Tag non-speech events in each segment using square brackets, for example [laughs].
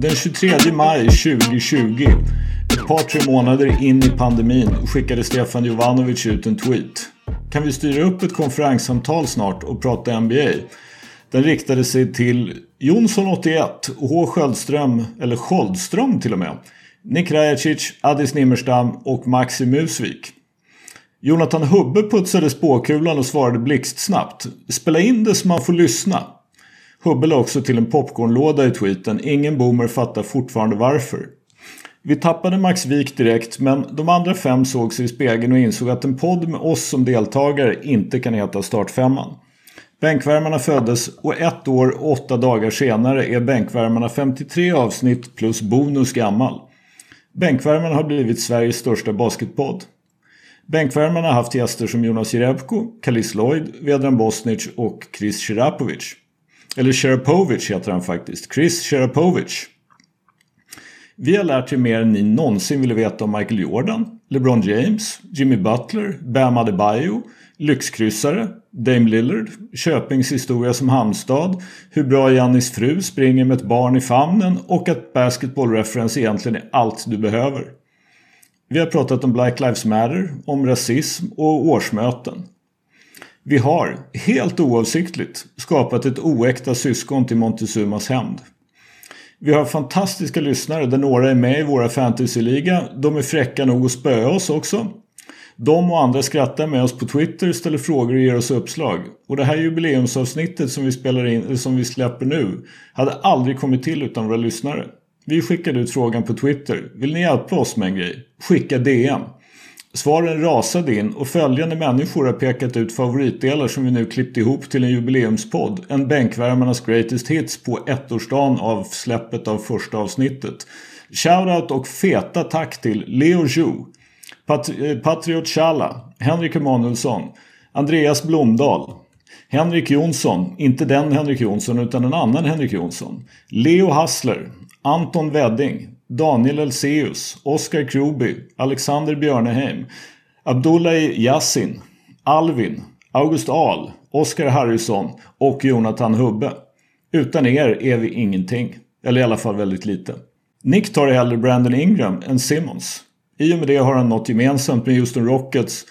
Den 23 maj 2020, ett par tre månader in i pandemin, skickade Stefan Jovanovic ut en tweet. Kan vi styra upp ett konferenssamtal snart och prata NBA? Den riktade sig till Jonsson81, H Sköldström, eller Sköldström till och med, Nick Rajacic, Addis Nimmerstam och Maxi Musvik. Jonathan Hubbe putsade spåkulan och svarade blixtsnabbt. Spela in det så man får lyssna. Hubbe la också till en popcornlåda i tweeten. Ingen boomer fattar fortfarande varför. Vi tappade Max Wik direkt men de andra fem såg sig i spegeln och insåg att en podd med oss som deltagare inte kan heta Startfemman. Bänkvärmarna föddes och ett år och åtta dagar senare är Bänkvärmarna 53 avsnitt plus bonus gammal. Bänkvärmarna har blivit Sveriges största basketpodd. Bänkvärmarna har haft gäster som Jonas Jerebko, Kalis Lloyd, Vedran Bosnic och Chris Sherapovic. Eller Sharapovich heter han faktiskt. Chris Sharapovich. Vi har lärt er mer än ni någonsin ville veta om Michael Jordan, LeBron James, Jimmy Butler, Bam Adebayo, lyxkryssare, Dame Lillard, Köpings historia som hamnstad, hur bra Jannis fru springer med ett barn i famnen och att Basketball Reference egentligen är allt du behöver. Vi har pratat om Black Lives Matter, om rasism och årsmöten. Vi har, helt oavsiktligt, skapat ett oäkta syskon till Montezumas hämnd. Vi har fantastiska lyssnare där några är med i våra fantasyliga. De är fräcka nog att spöa oss också. De och andra skrattar med oss på Twitter, ställer frågor och ger oss uppslag. Och det här jubileumsavsnittet som vi, spelar in, som vi släpper nu hade aldrig kommit till utan våra lyssnare. Vi skickade ut frågan på Twitter. Vill ni hjälpa oss med en grej? Skicka DM. Svaren rasade in och följande människor har pekat ut favoritdelar som vi nu klippt ihop till en jubileumspodd. En Bänkvärmarnas Greatest Hits på ettårsdagen av släppet av första avsnittet. Shoutout och feta tack till Leo Jou, Pat eh, Patriot Chala, Henrik Emanuelsson, Andreas Blomdahl, Henrik Jonsson, inte den Henrik Jonsson utan en annan Henrik Jonsson, Leo Hassler, Anton Wedding, Daniel Elseus, Oskar Kroby, Alexander Björneheim, Abdullahi Yassin, Alvin, August Ahl, Oskar Harrison och Jonathan Hubbe. Utan er är vi ingenting. Eller i alla fall väldigt lite. Nick tar hellre Brandon Ingram än Simmons. I och med det har han något gemensamt med Houston Rockets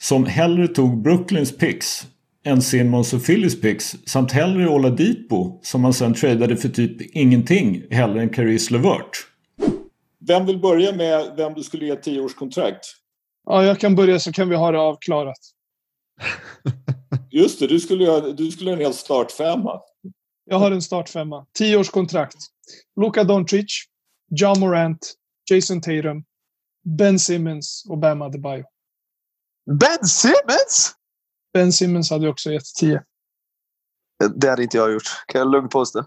som hellre tog Brooklyns picks än Simmons och Phillies picks samt hellre Oladipo som han sen tradade för typ ingenting hellre än Caris LeVert. Vem vill börja med vem du skulle ge 10 års kontrakt? Ja, jag kan börja så kan vi ha det avklarat. [laughs] Just det, du skulle ha, du skulle ha en hel startfemma. Jag har en startfemma. 10 års kontrakt. Luka Doncic, John Morant, Jason Tatum, Ben Simmons och Bam Adebayo. Ben Simmons? Ben Simmons hade också gett 10. Det hade inte jag gjort. Kan jag lugnt påstå.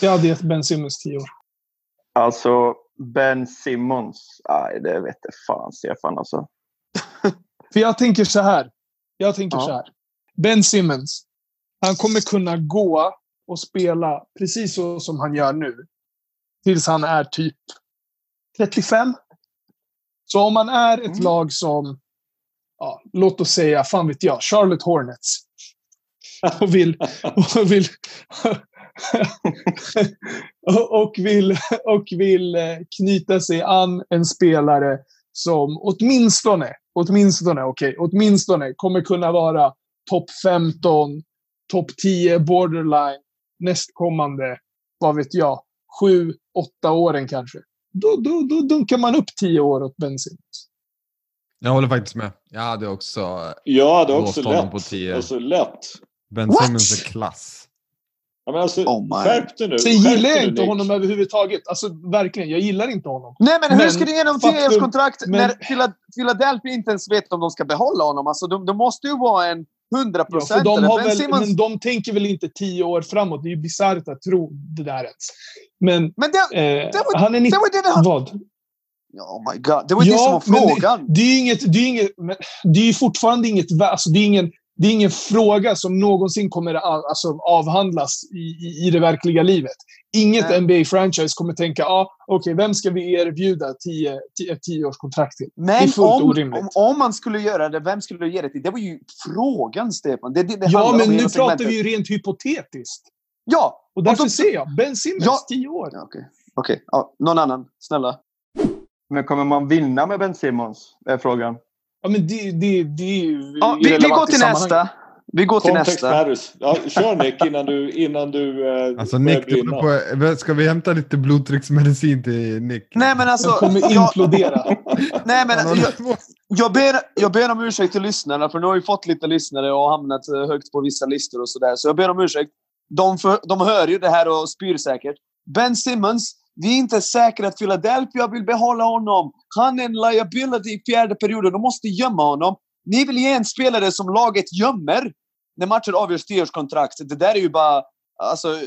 jag hade gett Ben Simmons 10 år. Alltså, Ben Simmons. Nej, det vet jag fan, Stefan. Alltså. För jag tänker så här. Jag tänker ja. så här. Ben Simmons. Han kommer kunna gå och spela precis så som han gör nu. Tills han är typ 35. Så om man är ett mm. lag som, ja, låt oss säga, fan vet jag, Charlotte Hornets. [laughs] Och vill, och vill, [laughs] och, vill, och vill eh, knyta sig an en spelare som åtminstone, åtminstone, okej, okay, åtminstone kommer kunna vara topp 15, topp 10 borderline nästkommande, vad vet jag, 7, 8 åren kanske. Då, då, då dunkar man upp 10 år åt Ben Simmons. Jag håller faktiskt med. Jag hade också Jag hade också lätt. På 10. Alltså lätt. Ben? Simmons är klass. Ja, men alltså, oh skärp dig nu. Sen gillar jag inte honom överhuvudtaget. Alltså verkligen, jag gillar inte honom. Nej, men, men hur ska du ge honom tioårskontrakt men... när Philadelphia inte ens vet om de ska behålla honom? Alltså, de, de måste ju vara en hundra procent. Ja, de Simmons... Men de tänker väl inte tio år framåt. Det är ju bisarrt att tro det där ens. Men, men det, eh, det var, han är 90... Det var det Vad? Oh my god, det var ja, det som var frågan. Det, det, är inget, det, är inget, det är fortfarande inget... Alltså, det är ingen det är ingen fråga som någonsin kommer alltså, avhandlas i, i, i det verkliga livet. Inget NBA-franchise kommer tänka, ah, okej, okay, vem ska vi erbjuda tio, tio, ett tioårskontrakt till? Men det är fullt om, orimligt. Om, om, man skulle göra det, vem skulle du ge det till? Det var ju frågan, Stefan. Det, det, ja, men nu pratar vi ju rent hypotetiskt. Ja! Och därför de- ser jag Ben Simmons, Ja. 10 år. Ja, Okej, Okej. ja, någon annan. Snälla. Men kommer man vinna med Ben Simmons? Är frågan. Ja, men det, det, det är ju Ja, vi, vi går till nästa. Vi går till Context nästa. matters. Ja, kör Nick innan du, innan du eh, Alltså Nick, du på, ska vi hämta lite blodtrycksmedicin till Nick? Nej, men alltså... Jag kommer implodera. [laughs] nej, men Han har jag, jag, ber, jag ber om ursäkt till lyssnarna, för nu har vi fått lite lyssnare och hamnat eh, högt på vissa listor och sådär. Så jag ber om ursäkt. De, för, de hör ju det här och spyr säkert. Ben Simmons, vi är inte säkra att Philadelphia vill behålla honom. Han är en liability i fjärde perioden. De måste gömma honom. Ni vill ge en spelare som laget gömmer när matchen avgörs tioårskontrakt. Det där är ju bara... Alltså,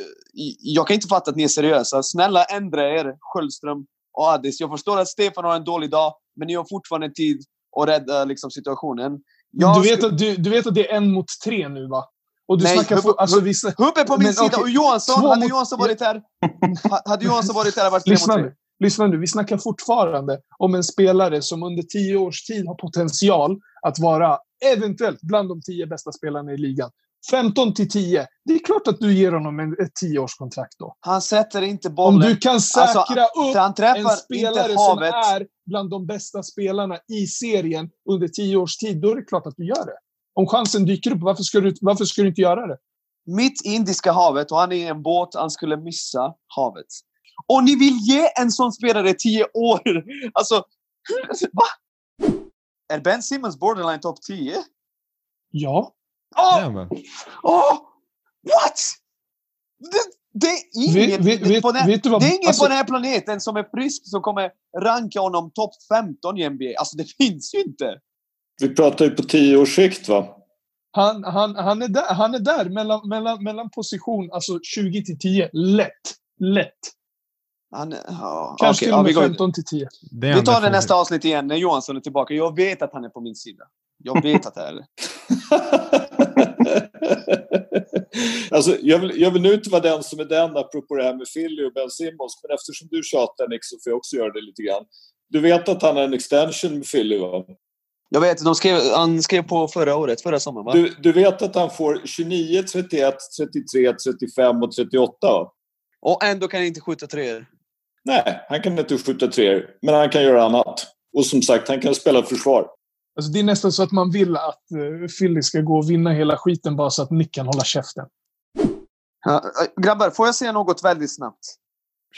jag kan inte fatta att ni är seriösa. Snälla ändra er, Sköldström och Addis. Jag förstår att Stefan har en dålig dag, men ni har fortfarande tid att rädda liksom, situationen. Jag Du vet, att, du, du vet att det är en mot tre nu, va? Och du Nej, snackar... För, alltså, vissa, Hubbe på min Men, sida okej, och Johansson, två hade mot- Johansson varit här... ha- Hade Johansson varit här hade varit tre lyssna mot tre. nu. Lyssna nu. Vi snackar fortfarande om en spelare som under tio års tid har potential att vara eventuellt bland de tio bästa spelarna i ligan. 15 till 10. Det är klart att du ger honom en, ett tioårskontrakt då. Han sätter inte Om bollen. du kan säkra upp för han en spelare som är bland de bästa spelarna i serien under tio års tid, då är det klart att du gör det. Om chansen dyker upp, varför ska du, varför ska du inte göra det? Mitt i Indiska havet och han är i en båt. Han skulle missa havet. Och ni vill ge en sån spelare tio år! [laughs] Alltså, [laughs] va? Är Ben Simmons borderline topp 10? Ja. Åh! Jajamän. Åh! What? Det, det är ingen, Vet- vet- på, den, det är ingen alltså- på den här planeten som är frisk som kommer ranka honom topp 15 i NBA. Alltså det finns ju inte. Vi pratar ju på tio års sikt va? Han, han, han, är där, han är där mellan, mellan, mellan position alltså 20 till 10. Lätt. Lätt. Han, ja, Kanske okej, till ja, och vi, med går, 15 till 10. Det är vi tar det nästa avsnitt igen när Johansson är tillbaka. Jag vet att han är på min sida. Jag vet att det är det. [laughs] alltså, jag, vill, jag vill nu inte vara den som är den apropå det här med Philly och Ben Simmons. Men eftersom du tjatar Nick så får jag också göra det lite grann. Du vet att han har en extension med Philly va? Jag vet, de skrev, han skrev på förra året, förra sommaren va? Du, du vet att han får 29, 31, 33, 35 och 38 va? Och ändå kan han inte skjuta treor. Nej, han kan inte skjuta treor, men han kan göra annat. Och som sagt, han kan spela försvar. Alltså, det är nästan så att man vill att uh, Philly ska gå och vinna hela skiten bara så att Nick kan hålla käften. Ja, äh, grabbar, får jag säga något väldigt snabbt?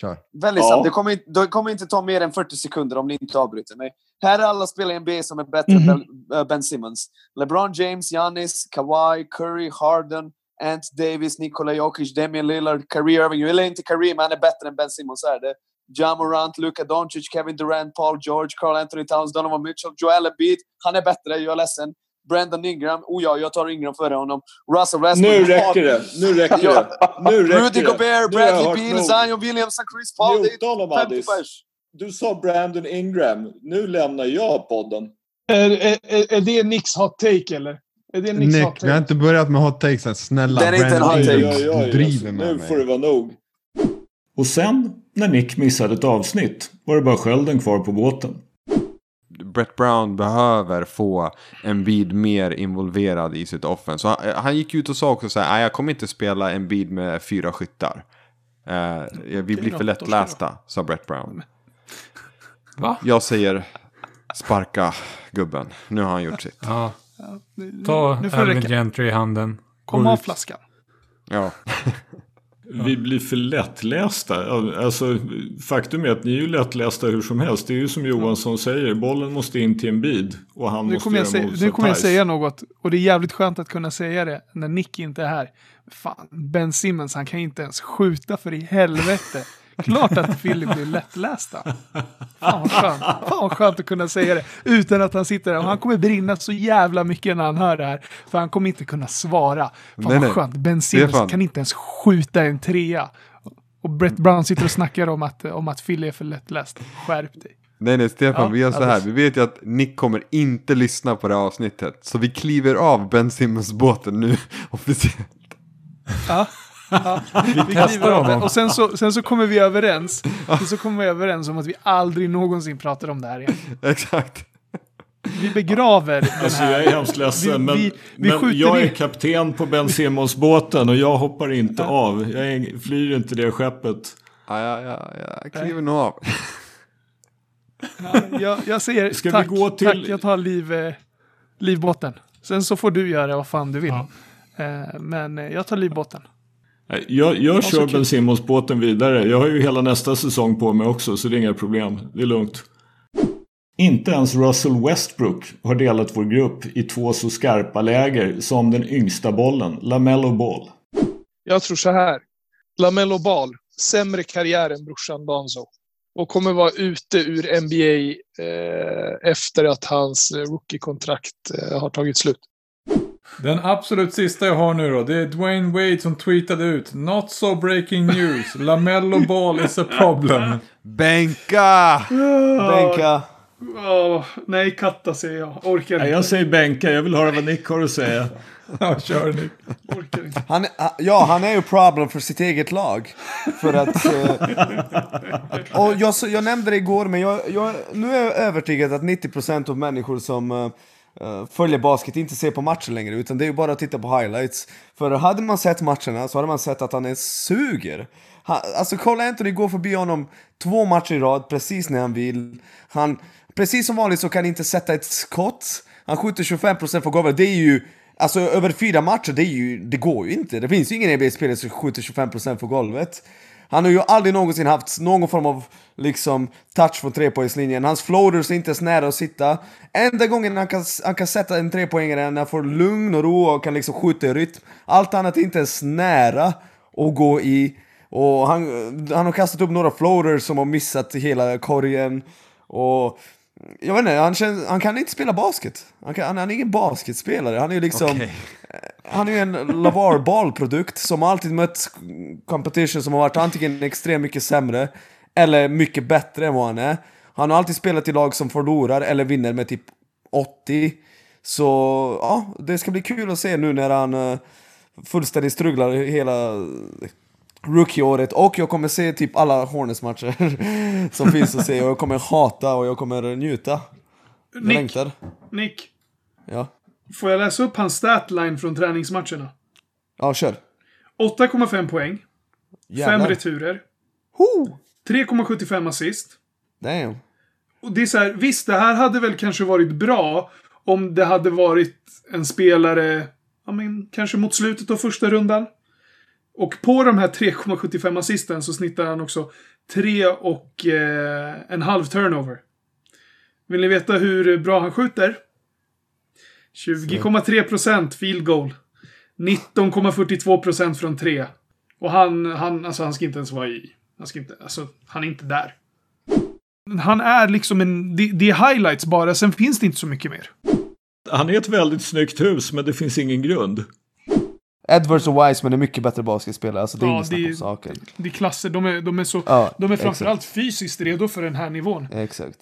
Kör. Väldigt Ja. snabbt. Det kommer, inte- det kommer inte ta mer än 40 sekunder om ni inte avbryter mig. Här är alla spelare i NBA som är bättre än Ben, äh, ben Simmons. LeBron James, Giannis, Kawhi, Curry, Harden, Ant Davis, Nikola Jokic, Damian Lillard, Kyrie Irving. Jag gillar inte Kyrie, men han är bättre än Ben Simmons är det. Ja Morant, Luka Doncic, Kevin Durant, Paul George, Carl Anthony Towns, Donovan Mitchell, Joel Embiid. Han är bättre, jag är ledsen. Brandon Ingram. Oh ja, jag tar Ingram före honom. Russell Westbrook. Nu räcker det! Nu räcker det! Nu räcker Rudy det! Gobert, Bradley Beal. Zion Williamson, Chris Paul. Mute honom 50 Addis. Du sa Brandon Ingram. Nu lämnar jag podden. Är, är, är, det Nicks hot take, eller? Är det Nicks hot Nick, vi har take? inte börjat med hot takes än. Snälla. Det är inte en Brandon hot take. Ingram, Oj, oj, oj, Du driver med nu mig. får det vara nog. Och sen, när Nick missade ett avsnitt, var det bara skölden kvar på båten. Brett Brown behöver få Embiid mer involverad i sitt offense. Så han, han gick ut och sa också så här, "Nej, jag kommer inte spela Embiid med fyra skyttar. Eh, vi blir för lättlästa, sa Brett Brown. Va? Jag säger sparka gubben. Nu har han gjort sitt. Ja. Nu, Ta Alvin. Gentry i handen. Kom av flaskan. Ja. [laughs] Vi blir för lättlästa. Alltså, faktum är att ni är ju lättlästa hur som helst. Det är ju som Johansson säger, bollen måste in till en bid och han Nu måste kommer, jag göra säga, nu kommer jag säga något och det är jävligt skönt att kunna säga det när Nick inte är här. Fan, Ben Simmons, han kan inte ens skjuta för i helvete. Klart att Philly blir lättlästa. Fan vad skönt. Fan vad skönt att kunna säga det utan att han sitter där. Och han kommer brinna så jävla mycket när han hör det här. För han kommer inte kunna svara. Fan Nej, vad skönt. Ben Simmons Stefan. kan inte ens skjuta en trea. Och Brett Brown sitter och snackar om att, om att Philly är för lättläst. Skärp dig. Nej, nej, Stefan, Ja, vi gör så här. Vi vet ju att Nick kommer inte lyssna på det här avsnittet. Så vi kliver av Ben Simmons-båten nu [laughs] officiellt. Ja. Ja, vi testar honom. Och sen så, sen så kommer vi överens. Sen så kommer vi överens om att vi aldrig någonsin pratar om det här igen. Exakt. Vi begraver den Alltså jag är hemskt ledsen, Vi- men, vi- vi men jag är kapten på Ben Simmons-båten och jag hoppar inte av. Jag är, flyr inte det skeppet. Ja, ja, ja, ja. jag kliver nog av. Ja, jag, jag säger [laughs] Ska vi tack, gå till- tack, jag tar liv, eh, livbåten. Sen så får du göra vad fan du vill. Eh, men eh, jag tar livbåten. Jag, jag så kör kul. Ben Simmons-båten vidare. Jag har ju hela nästa säsong på mig också, så det är inga problem. Det är lugnt. Inte ens Russell Westbrook har delat vår grupp i två så skarpa läger som den yngsta bollen, LaMelo Ball. Jag tror så här. Lamello Ball, sämre karriär än brorsan Danzo. Och kommer vara ute ur NBA eh, efter att hans eh, rookie-kontrakt eh, har tagit slut. Den absolut sista jag har nu då, det är Dwayne Wade som tweetade ut Not so breaking news. Lamello ball is a problem. Bänka! Bänka. Åh, nej, katta säger jag. Orkar Nej, jag säger bänka, jag vill höra vad Nick har att säga. [laughs] Ja, kör ni. Orkar inte. Han, är- ja, han är ju problem för sitt eget lag. För att... eh, [laughs] och jag, så- jag nämnde det igår, men jag, jag, nu är jag övertygad att 90% av människor som eh, Eh, följa basket inte se på matcher längre, utan det är ju bara att titta på highlights. För hade man sett matcherna så hade man sett att han är suger. Han, alltså Cole Anthony går förbi honom två matcher i rad, precis när han vill. Han, precis som vanligt så kan han inte sätta ett skott. Han skjuter 25% på golvet. Det är ju, alltså över fyra matcher, det, är ju, det går ju inte. Det finns ju ingen e NBA-spelare som skjuter 25% på golvet. Han har ju aldrig någonsin haft någon form av liksom touch från trepoängslinjen. Hans floaters är inte ens nära att sitta. Enda gången han kan, han kan sätta en trepoängare är när han får lugn och ro och kan liksom skjuta i rytm. Allt annat är inte ens nära att gå i. Och han, han har kastat upp några floaters som har missat hela korgen. Och jag vet inte, han, känns, han kan inte spela basket. Han, kan, han är ingen basketspelare. Han är ju liksom... Okej. Han är ju en Lavar Ball-produkt som alltid mött competition som har varit antingen extremt mycket sämre eller mycket bättre än vad han är. Han har alltid spelat i lag som förlorar eller vinner med typ 80. Så ja, det ska bli kul att se nu när han uh, fullständigt strugglar hela rookie-året och jag kommer se typ alla Hornets-matcher [laughs] som finns att se och jag kommer hata och jag kommer njuta. Jag Nick, längtar. Nick, Ja. får jag läsa upp hans statline från träningsmatcherna? Ja, kör. 8,5 poäng, 5 Jävlar. returer, Ho! 3,75 assist. Damn. Och det är så här, visst, det här hade väl kanske varit bra om det hade varit en spelare, ja men kanske mot slutet av första rundan. Och på de här 3,75 assisten så snittar han också 3 och eh, en halv turnover. Vill ni veta hur bra han skjuter? 20,3% field goal. 19,42% från 3. Och han, han, alltså han ska inte ens vara i. Han ska inte, alltså, han är inte där. Han är liksom en, det, det är highlights bara, sen finns det inte så mycket mer. Han är ett väldigt snyggt hus, men det finns ingen grund. Edwards och Wiseman är mycket bättre basketspelare, alltså det är Ja, inget snack det- om saken. Det är klasser, de är, de är så, Ja, de är exakt. framförallt fysiskt redo för den här nivån. Exakt.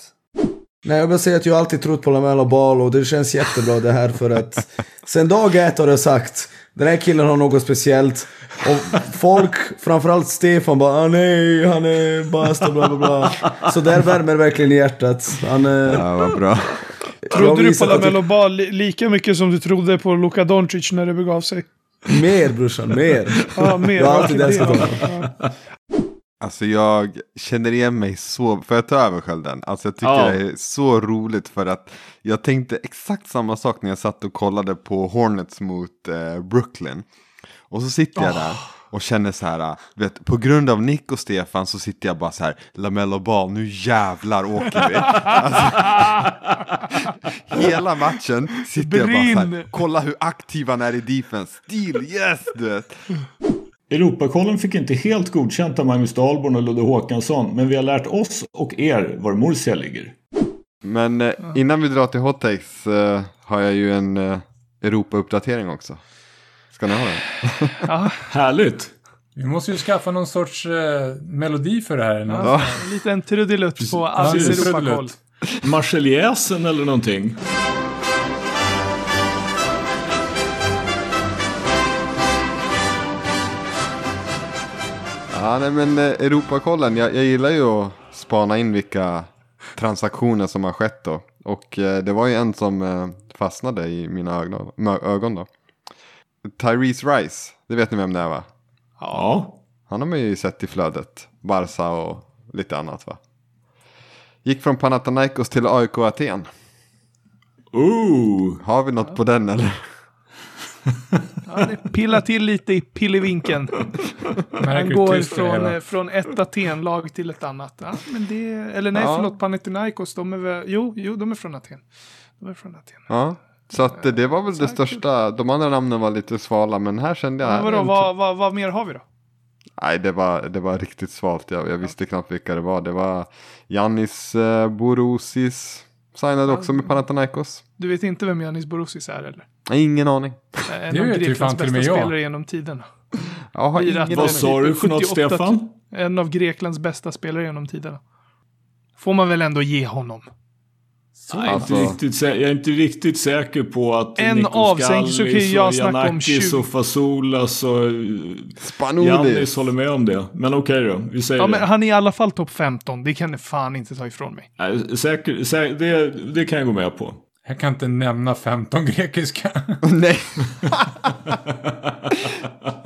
Nej, jag vill säga att jag har alltid trott på Lamelo Ball och det känns jättebra det här för att sen dag ett har jag sagt den här killen har något speciellt. Och folk, framförallt Stefan bara ah, nej, han är bast och bla bla bla. Så där värmer verkligen i hjärtat. Han, eh, Ja, vad bra. Trodde du på Lamelo Ball li- lika mycket som du trodde på Luka Doncic när det begav sig? Mer brorsan, mer. Ja, mer. Jag har alltid älskat det- honom. ja. Alltså jag känner igen mig så, får jag ta över skölden? Alltså jag tycker Ja. det är så roligt för att jag tänkte exakt samma sak när jag satt och kollade på Hornets mot eh, Brooklyn. Och så sitter jag där och känner så här, vet, på grund av Nick och Stefan så sitter jag bara så här, Lamello Ball, nu jävlar åker vi. Alltså, [laughs] hela matchen sitter jag bara så här, kolla hur aktiv han är i defense, stil, yes, du vet. Europakollen fick inte helt godkänt av Magnus Dahlborn och Ludde Håkansson, men vi har lärt oss och er var Murcia ligger. Men eh, innan vi drar till hot takes eh, har jag ju en eh, Europa-uppdatering också. Ska ni ha den? [laughs] Härligt! Vi måste ju skaffa någon sorts eh, melodi för det här. Ja. En liten trudelutt på Precis. Europakoll. Marseljäsen eller någonting. Ja, nej, men eh, Europakollen, jag, jag gillar ju att spana in vilka transaktioner som har skett då. Och eh, det var ju en som eh, fastnade i mina ögon, ögon då. Tyrese Rice, det vet ni vem det är va? Ja. Han har man ju sett i flödet. Barca och lite annat va? Gick från Panathinaikos till AIK Aten. Ooh. Har vi något på den eller? Ja, det pillar till lite i pillevinken. [laughs] Han går från, eh, från ett Aten-lag till ett annat. Ja, men det, eller nej, Ja. förlåt, Panathinaikos, de är väl, jo, jo, de är från Aten. De är från Aten. Ja. Så att det, det var väl det största. De andra namnen var lite svala men här kände jag. Men vadå, vad, vad, vad mer har vi då? Nej, det var, det var riktigt svalt. Jag, jag visste knappt vilka det var. Det var Yannis eh, Borosis. Signade också med Panathinaikos. Du vet inte vem Janis Borussis är eller? Ingen aning. En av Greklands bästa spelare genom tiderna. [laughs] Jag har ingen Vad aning. Vad sa du för något 78 Stefan? [laughs] En av Greklands bästa spelare genom tiderna. Får man väl ändå ge honom. Jag är, Alltså- inte riktigt, jag är inte riktigt säker på att En Nikos så kan Gallis jag och snacka om Giannakis 20. och Fasoulas och Spanoulis. Jannis håller med om det. Men okej då, vi säger Ja, men det. han är i alla fall topp 15. Det kan ni fan inte ta ifrån mig. Nej, säker, sä, det. Det kan jag gå med på. Jag kan inte nämna 15 grekiska. [laughs] Nej.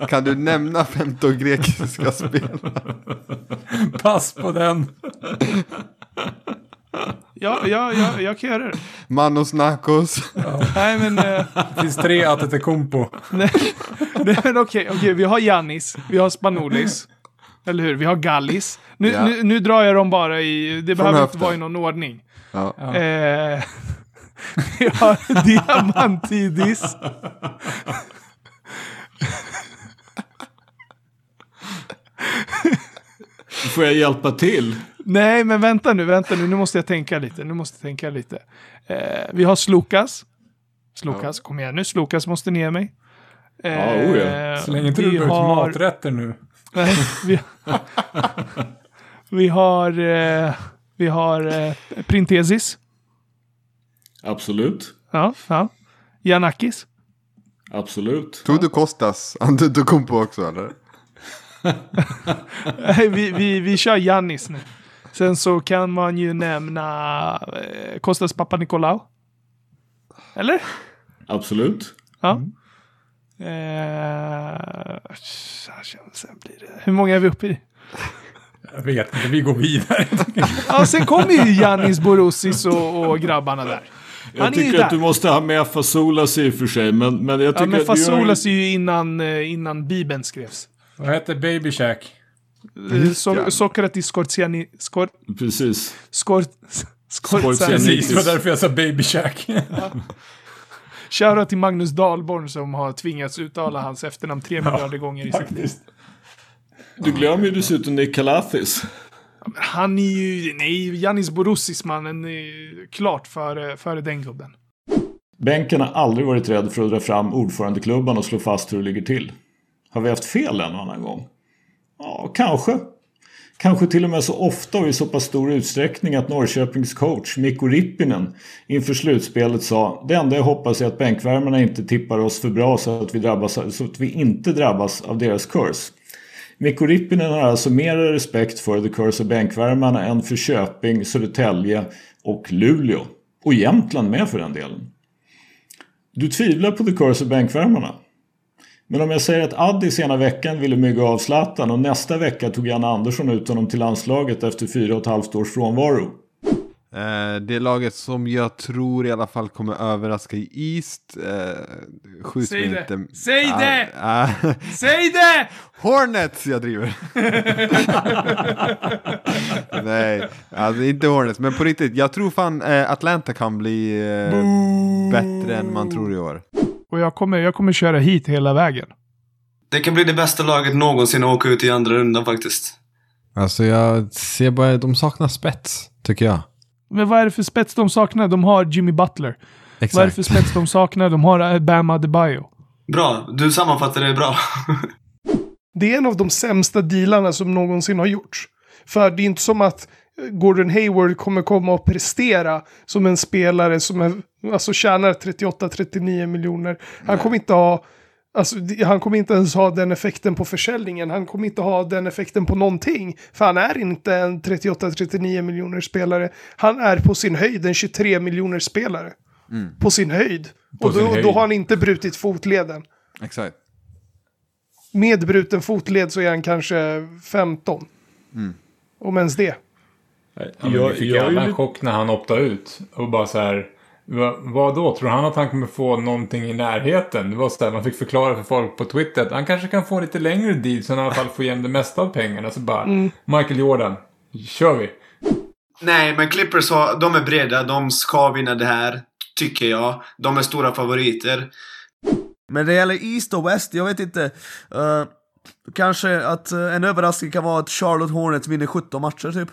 kan du nämna 15 grekiska spelare? Pass på den. Ja, ja, ja jag kan göra det. Manos Nakos. Nej, men... Eh, Det finns tre Atetekumpo. nej, nej, men okej, okej. Vi har Jannis, vi har Spanoulis. Eller hur? Vi har Gallis. Nu, Ja. nu, nu drar jag dem bara i... Det behöver inte höften. vara i någon ordning. Ja. Eh, vi har [laughs] Diamantidis. Får jag hjälpa till? Nej, men vänta nu, vänta nu. Nu måste jag tänka lite. Nu måste jag tänka lite. Eh, vi har Slukas. Slukas, kom igen nu. Slukas måste ner mig. Eh, Ja, oh ja. Så länge inte du ut har- maträtter nu. Nej, vi, [laughs] vi har... Eh, vi har eh, Printesis. Absolut. Ja, ja. Janakis. Absolut. Tog du Kostas [laughs] Antetokounmpo också eller? [laughs] Nej, vi, vi, vi kör Jannis nu. Sen så kan man ju nämna eh, Kostas Papanikolaou. Eller? Absolut. Ja. Mm. Eh, sen blir det... Hur många är vi uppe i? Jag vet inte, vi går vidare. Ja, sen kommer ju Jannis Borussis och, och grabbarna där. Jag Han tycker där. att du måste ha med Fasoulas i och för sig. Men, men jag Ja, tycker men att du gör- Fasoulas är ju innan, eh, innan Bibeln skrevs. Vad heter Baby Shack? So Sokratis Skorziani... Skor... Precis. Skor... Skorziani. Skorziani. Precis, det var därför jag sa Baby Shack. [laughs] Shoutout till Magnus Dahlborn som har tvingats uttala hans efternamn tre miljarder gånger i sitt liv. Du glömmer ju dessutom Nick Kalafis. Han är ju... Nej, Janis Borussis mannen är klart före, före den gubben. Bänken har aldrig varit rädd för att dra fram ordförandeklubban och slå fast hur det ligger till. Har vi haft fel en och annan gång? Ja, kanske. Kanske till och med så ofta och i så pass stor utsträckning att Norrköpings coach Mikko Rippinen inför slutspelet sa Det enda jag hoppas är att bänkvärmarna inte tippar oss för bra så att vi, drabbas, så att vi inte drabbas av deras curse. Mikko Rippinen har alltså mer respekt för The Curse of bänkvärmarna än för Köping, Södertälje och Luleå. Och Jämtland med för den delen. Du tvivlar på The Curse of bänkvärmarna. Men om jag säger att Addis ena veckan ville mygga av Zlatan och nästa vecka tog Janne Andersson ut honom till landslaget efter fyra och ett halvt års frånvaro. Eh, det laget som jag tror i alla fall kommer överraska i East. Eh, skjut Säg det. inte. Säg Ah, det! ah, Säg det! [laughs] Hornets jag driver. [laughs] Nej, alltså inte Hornets. Men på riktigt, jag tror fan eh, Atlanta kan bli eh, bättre än man tror i år. Och jag kommer, jag kommer köra hit hela vägen. Det kan bli det bästa laget någonsin att åka ut i andra rundan faktiskt. Alltså jag ser bara, de saknar spets, tycker jag. Men vad är det för spets de saknar? De har Jimmy Butler. Vad är det för spets de saknar? De har eh, Bam Adebayo. Bra, du sammanfattar det bra. Det är en av de sämsta dealarna som någonsin har gjorts. För det är inte som att Gordon Hayward kommer komma och prestera som en spelare som är, alltså tjänar 38-39 miljoner. Han kommer inte ha... Alltså, han kommer inte ens ha den effekten på försäljningen. Han kommer inte ha den effekten på någonting. För han är inte en 38-39 miljoner spelare. Han är på sin höjd en 23 miljoner spelare. På sin höjd. På och då, höjd. då har han inte brutit fotleden. Exakt. Med bruten fotled så är han kanske 15. Om ens det. Ja, men Jag- fick jag alla en chock när han optade ut. Och bara så här. Va, vad då? Tror han att han kommer få någonting i närheten? Det var så här, man fick förklara för folk på Twitter att han kanske kan få en lite längre deal så han i alla fall får igen det mesta av pengarna. Så bara, Michael Jordan, kör vi. Nej, men Clippers har, de är breda. De ska vinna det här, tycker jag. De är stora favoriter. Men det gäller East och West, jag vet inte. eh, kanske att eh, en överraskning kan vara att Charlotte Hornets vinner 17 matcher typ.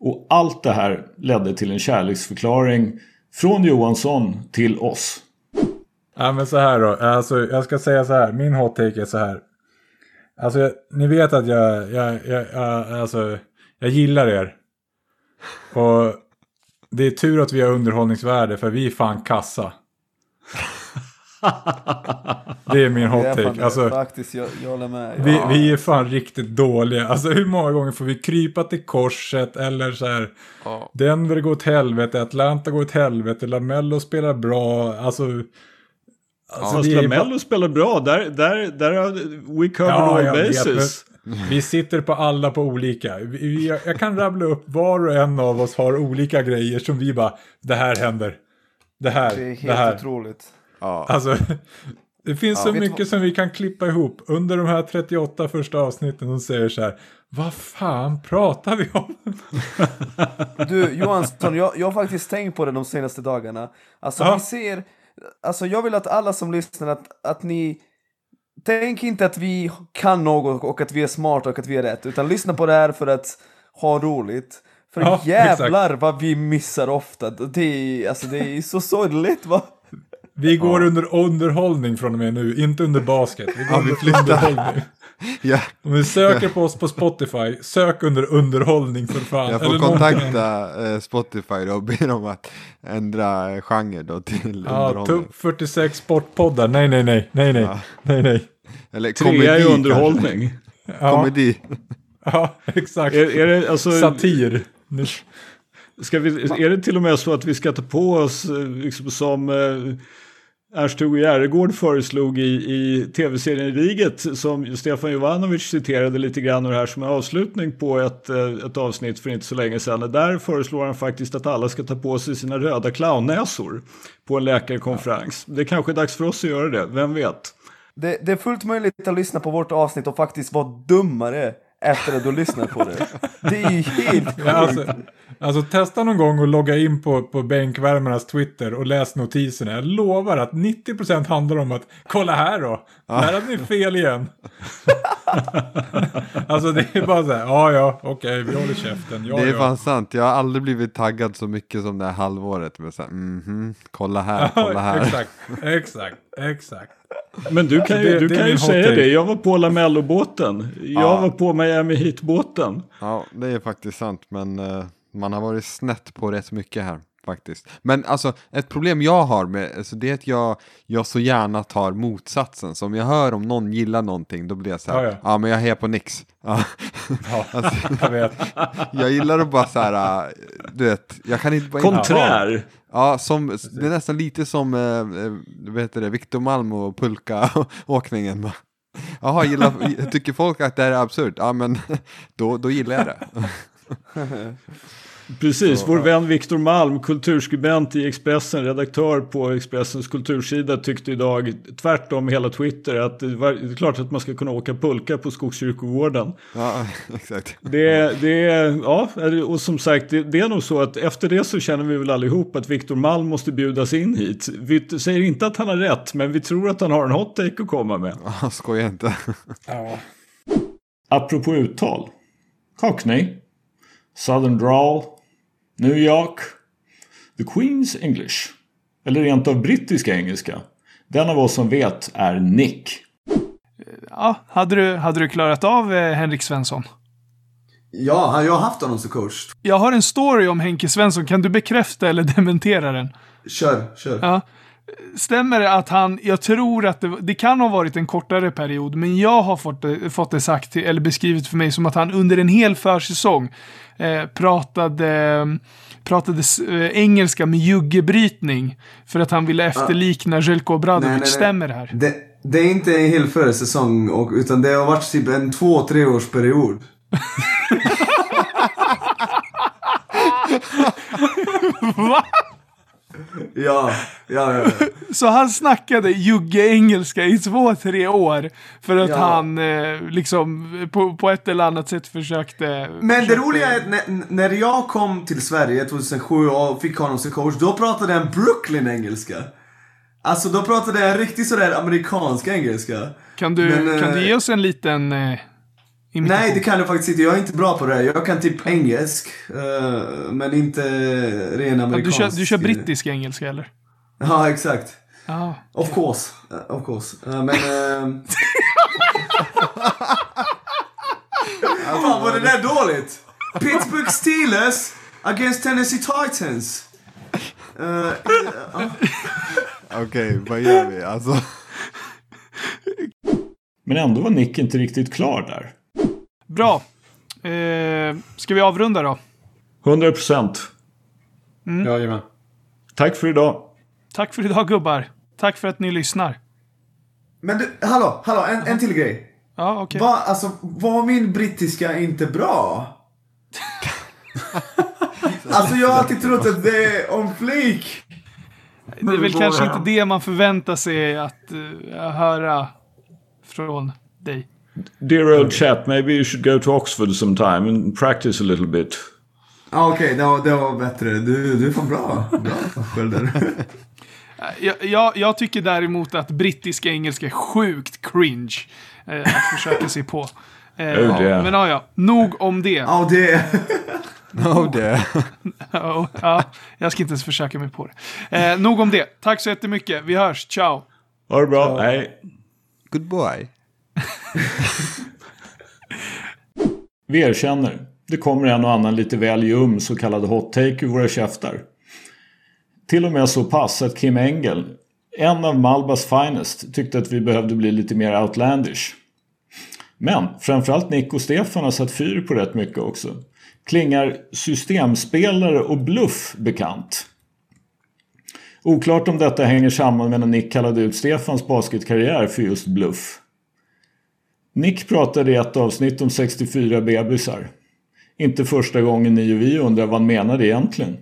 Och allt det här ledde till en kärleksförklaring från Johansson till oss. Ja men så här då. Alltså jag ska säga så här. Min hot take är så här. Alltså jag, ni vet att jag, jag, jag, jag, alltså, jag gillar er. Och det är tur att vi har underhållningsvärde för vi är fan kassa. Det är min hot take. Alltså, Faktiskt, jag, jag håller med. vi, vi är fan riktigt dåliga. Alltså hur många gånger får vi krypa till korset eller så här. Ja. Denver går åt helvete, Atlanta går åt helvete, Lamello spelar bra. Alltså. alltså är Lamello spelar bra. Där, där, där har we cover all jag vet, bases. men vi sitter på alla på olika. Jag, jag kan rabbla upp var och en av oss har olika grejer som vi bara, det här händer. Det här, Det är det, helt här. otroligt. Ja. Alltså, det finns så vet du mycket som vi kan klippa ihop under de här 38 första avsnitten som säger så här. Vad fan pratar vi om? Du Johansson, jag, jag har faktiskt tänkt på det de senaste dagarna. Alltså Ja. vi ser, alltså jag vill att alla som lyssnar att, att ni Tänk inte att vi kan något och att vi är smarta och att vi är rätt, utan lyssna på det här för att ha roligt. För Ja, jävlar vad vi missar ofta. Det är, alltså det är så sorgligt va? Vi går under underhållning från och med nu, inte under basket. Vi går Ja, under underhållning. Ja, Om vi söker på oss på Spotify, sök under underhållning för fan. jag får Eller någonting kontakta eh, Spotify då och be dem att ändra eh, genre då till Ja, underhållning. tupp 46 sportpoddar. Nej, nej, nej, nej, nej, Ja. nej, nej. Eller Trea komedi är kanske. underhållning. Ja, Komedi. ja exakt. Är, är, det, alltså, Satir. Ska vi, är det till och med så att vi ska ta på oss, eh, liksom som eh, Ernst-Hugo Järegård föreslog i, i tv-serien Riget, som Stefan Jovanovic citerade lite grann ur här som en avslutning på ett, eh, ett avsnitt för inte så länge sedan. Där föreslår han faktiskt att alla ska ta på sig sina röda clownnäsor på en läkarkonferens. Det är kanske är dags för oss att göra det, vem vet? Det, det är fullt möjligt att lyssna på vårt avsnitt och faktiskt vara dummare efter att du lyssnar på det. Det är ju helt Ja, alltså, alltså testa någon gång att logga in på, på bänkvärmarnas Twitter och läs notiserna. Jag lovar att 90% handlar om att kolla här då. Här hade ni fel igen. [laughs] alltså det är bara så här, ja ja, okej, vi håller käften. Ja, Det är ja. fan sant, jag har aldrig blivit taggad så mycket som det här halvåret. Med så här, mhm, kolla här, kolla här. exakt, exakt, exakt. Men du kan ju, Det- du det kan ju säga take. det, jag var på Lamello-båten. Jag Ja. var på Miami Heat-båten. Ja, det är faktiskt sant, men eh, man har varit snett på rätt mycket här faktiskt. Men alltså, ett problem jag har med, alltså, det är att jag, jag så gärna tar motsatsen. Så om jag hör om någon gillar någonting, då blir jag så här, Ja, ja, ja. men jag är på Nix. Ja. Ja, [laughs] Alltså, jag vet. jag gillar att bara så här, du vet, jag kan inte bara inte- Konträr. Ja, som, det är nästan lite som, eh, eh, vad heter det, Victor Malm och pulka-åkningen. [laughs] Jaha, gillar, tycker folk att det här är absurt? Ja, men [laughs] då, då gillar jag det. Precis, vår vän Viktor Malm, kulturskribent i Expressen, redaktör på Expressens kultursida, tyckte idag tvärtom hela Twitter att det, var, det är klart att man ska kunna åka pulka på Skogskyrkogården. Ja, [laughs] exakt. Det, det, ja, och som sagt, det, det är nog så att efter det så känner vi väl allihop att Viktor Malm måste bjudas in hit. Vi säger inte att han har rätt, men vi tror att han har en hot take att komma med. Ja, skoja inte. Ja. Apropå uttal. Cockney. Southern Drawl. New York. The Queen's English. Eller rent av brittiska engelska. Den av oss som vet är Nick. Ja, hade du, hade du klarat av eh, Henrik Svensson? Ja, jag har haft honom som coach. Jag har en story om Henke Svensson. Kan du bekräfta eller dementera den? Kör, kör. Ja. Stämmer det att han, jag tror att det, det kan ha varit en kortare period, men jag har fått det, fått det sagt, till- eller beskrivet för mig som att han under en hel försäsong eh, pratade, pratade eh, engelska med juggebrytning för att han ville efterlikna Željko Obradovic. Stämmer det här? Det, det är inte en hel försäsong, och, utan det har varit typ en två, tre års period. [laughs] Va? Ja, ja, ja. ja. Så han snackade jugge-engelska i två, tre år för att Ja. han eh, liksom på, på ett eller annat sätt försökte... Men det försökte- roliga är att när, när jag kom till Sverige 2007 och fick honom som coach, då pratade han Brooklyn-engelska. Alltså då pratade jag riktigt sådär amerikansk engelska. Kan du, Men, kan eh, du ge oss en liten eh? Nej, det kan jag faktiskt inte. Jag är inte bra på det. här. Jag kan typ engelsk, eh, men inte ren Ja, amerikansk. du, kör, du kör brittisk engelska eller? Ja, exakt. Ja. Of course. Eh, of course. Eh, men... [laughs] Ja, Fan, var det där dåligt? Pittsburgh Steelers against Tennessee Titans. Okej, vad gör vi? Alltså... Men ändå var Nick inte riktigt klar där. Bra. Eh, ska vi avrunda då? 100 procent. Jajamän. Tack för idag. Tack för idag gubbar. Tack för att ni lyssnar. Men du, hallå, hallå, en, en till grej. Ja, okej. Va, alltså, var min brittiska inte bra? [laughs] alltså jag har alltid trott att det är om flik. Det är väl kanske inte det man förväntar sig att eh, höra från dig. Dear old chap, maybe you should go to Oxford sometime and practice a little bit. Ah, Okej, det, var, det var bättre. Du, du är fan bra. Bra skölder. [laughs] Jag, jag, jag tycker däremot att brittisk engelska är sjukt cringe eh, att försöka sig på. Eh, Oh, dear. men ja, ja, nog om det. Ja, det... [laughs] No, det. [laughs] Ja, ja, jag ska inte ens försöka mig på det. Eh, nog om det. Tack så jättemycket. Vi hörs. Ciao! Ha det bra. Hej. Goodbye. Vi erkänner. Det kommer en och annan lite väl ljum så kallad hot take ur våra käftar. Till och med så pass att Kim Engel, en av Malbas finest, tyckte att vi behövde bli lite mer outlandish. Men framförallt Nick och Stefan har satt fyr på rätt mycket också. Klingar systemspelare och bluff bekant? Oklart om detta hänger samman med när Nick kallade ut Stefans basketkarriär för just bluff. Nick pratade i ett avsnitt om 64 bebisar. Inte första gången ni och vi undrar vad han menade egentligen.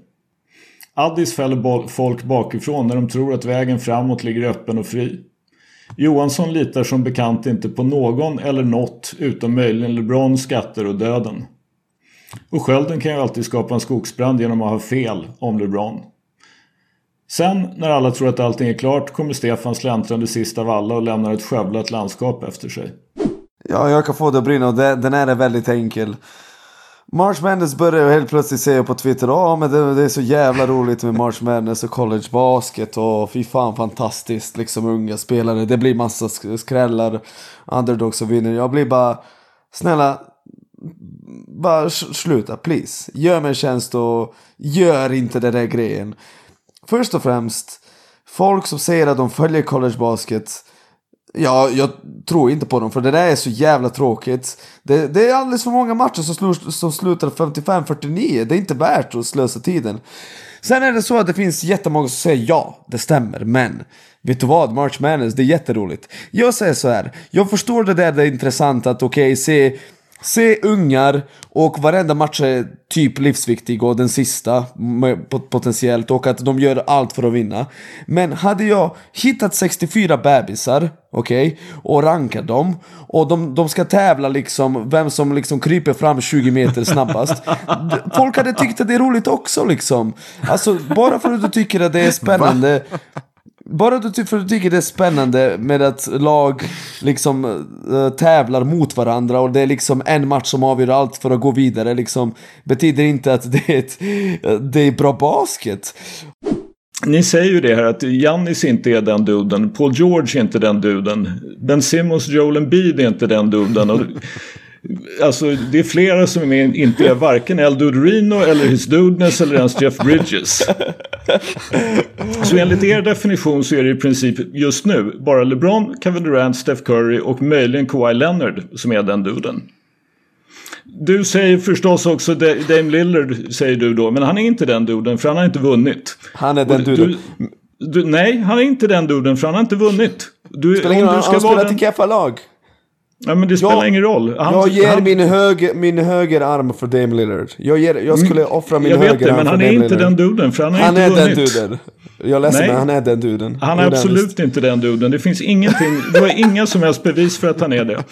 Addis fäller folk bakifrån när de tror att vägen framåt ligger öppen och fri. Johansson litar som bekant inte på någon eller något utom möjligen LeBron, skatter och döden. Och skölden kan ju alltid skapa en skogsbrand genom att ha fel om LeBron. Sen, när alla tror att allting är klart, kommer Stefan släntrande sist av alla och lämnar ett skövlat landskap efter sig. Ja, jag kan få det att brinna och det, den här är väldigt enkel. March Madness började helt plötsligt säga på Twitter Ja men det, det är så jävla roligt med March Madness och college basket och fy fan fantastiskt liksom unga spelare. Det blir massa skrällar, underdogs och vinner. Jag blir bara Snälla bara sluta please. Gör mig en tjänst och gör inte den där grejen. Först och främst Folk som säger att de följer college basket Ja, jag tror inte på dem för det där är så jävla tråkigt. Det, det är alldeles för många matcher som, slu, som slutar 55-49. Det är inte värt att slösa tiden. Sen är det så att det finns jättemånga som säger ja, det stämmer, men vet du vad? March Madness, det är jätteroligt. Jag säger så här, jag förstår det där det är intressant att okej, se Se ungar och varenda match är typ livsviktig och den sista potentiellt och att de gör allt för att vinna. Men hade jag hittat 64 bebisar, okej, och rankat dem och de, de ska tävla liksom vem som liksom kryper fram 20 meter snabbast. Folk hade tyckt att det är roligt också liksom. Alltså bara för att du tycker att det är spännande bara du, för att du tycker det är spännande med att lag liksom äh, tävlar mot varandra och det är liksom en match som avgör allt för att gå vidare liksom betyder inte att det är, ett, eh, det är bra basket. Ni säger ju det här att Jannis inte är den duden, Paul George är inte den duden, Ben Simmons, Joel Embiid är inte den duden. Alltså det är flera som är med, inte är varken El Dudorino eller His Dudeness eller ens Jeff Bridges. Så enligt er definition så är det i princip just nu bara LeBron, Kevin Durant, Steph Curry och möjligen Kawhi Leonard som är den duden. Du säger förstås också Da- Dame Lillard säger du då, men han är inte den duden för han har inte vunnit. Han är den duden. Du, du, nej, han är inte den duden för han har inte vunnit. Du, Spelar ingen roll, han vara spelar den... till keffa lag. Ja, men det spelar Jag- ingen roll. Han, jag ger han, min, höger, min höger arm för Dame Lillard. Jag, ger, jag skulle offra min Mm. jag vet höger det, arm men för han är inte Lillard. den duden för han har Han inte är den duden. Jag är ledsen Nej. men han är den duden. Han är Jo, absolut visst. inte den duden. Det finns ingenting. Du har inga som helst bevis för att han är det.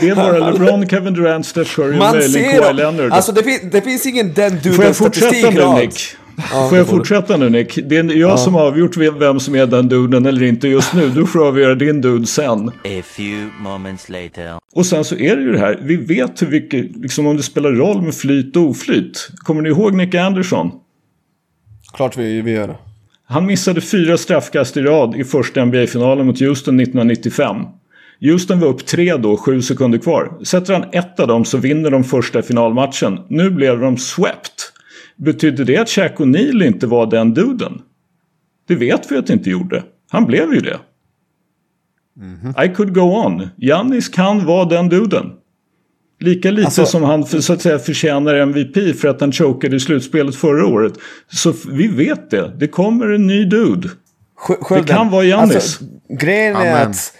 Det är bara LeBron, Kevin Durant, Steph Curry och möjligen Kawhi. Leonard. Alltså det, fin, det finns ingen den Får jag duden fortsätta nu. Nick? Ja, Får jag fortsätta nu Nick? Det är jag som har avgjort vem som är den duden eller inte just nu. Du får avgöra din dude sen. A few moments later. Och sen så är det ju det här. Vi vet hur mycket, liksom om det spelar roll med flyt och oflyt. Kommer ni ihåg Nick Anderson? Klart vi, vi gör det. Han missade fyra straffkast i rad i första NBA-finalen mot Houston 1995. Houston var upp tre då, sju sekunder kvar. Sätter han ett av dem så vinner de första finalmatchen. Nu blev de swept. Betyder det att Shaq O'Neal inte var den duden? Det vet vi att det inte gjorde. Han blev ju det. I could go on. Giannis kan vara den duden. Lika lite Alltså- som han för, så att säga förtjänar MVP för att han chokade i slutspelet förra året. Så vi vet det. Det kommer en ny dude. Skölden. Det kan vara Giannis. Alltså, grejen, är Amen. att,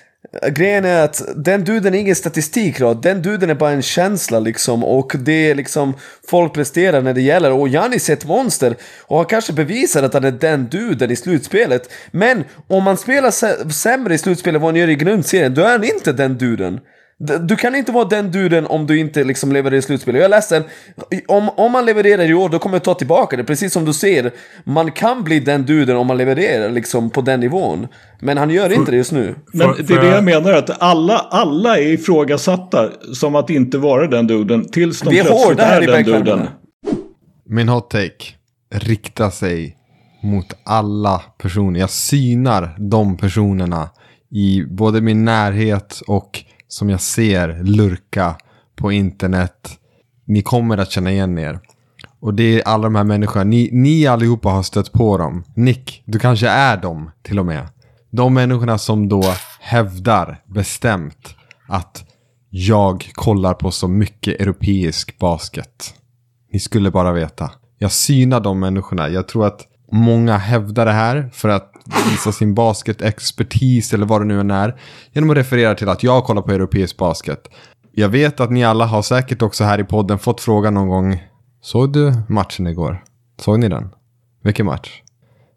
grejen är att den duden är ingen statistik då. Den duden är bara en känsla liksom. Och det är liksom folk presterar när det gäller. Och Janis är ett monster. Och har kanske bevisat att han är den duden i slutspelet. Men om man spelar sämre i slutspelet än vad han gör i grundserien, då är han inte den duden. Du kan inte vara den duden om du inte liksom levererar i slutspelet. Jag är ledsen. Om, om man levererar i år, då kommer jag ta tillbaka det. Precis som du ser, man kan bli den duden om man levererar liksom på den nivån. Men han gör inte det just nu. Men det är det jag- menar att alla, alla är ifrågasatta som att inte vara den duden tills de Vi är plötsligt är i den duden. Min hot take riktar sig mot alla personer. Jag synar de personerna i både min närhet och som jag ser lurka på internet. Ni kommer att känna igen er. Och det är alla de här människorna. Ni, ni allihopa har stött på dem. Nick, du kanske är dem till och med. De människorna som då hävdar bestämt att jag kollar på så mycket europeisk basket. Ni skulle bara veta. Jag synar de människorna. Jag tror att många hävdar det här för att visa sin basketexpertis eller vad det nu än är. Genom att referera till att jag kollar på europeisk basket. Jag vet att ni alla har säkert också här i podden fått frågan någon gång. Såg du matchen igår? Såg ni den? Vilken match?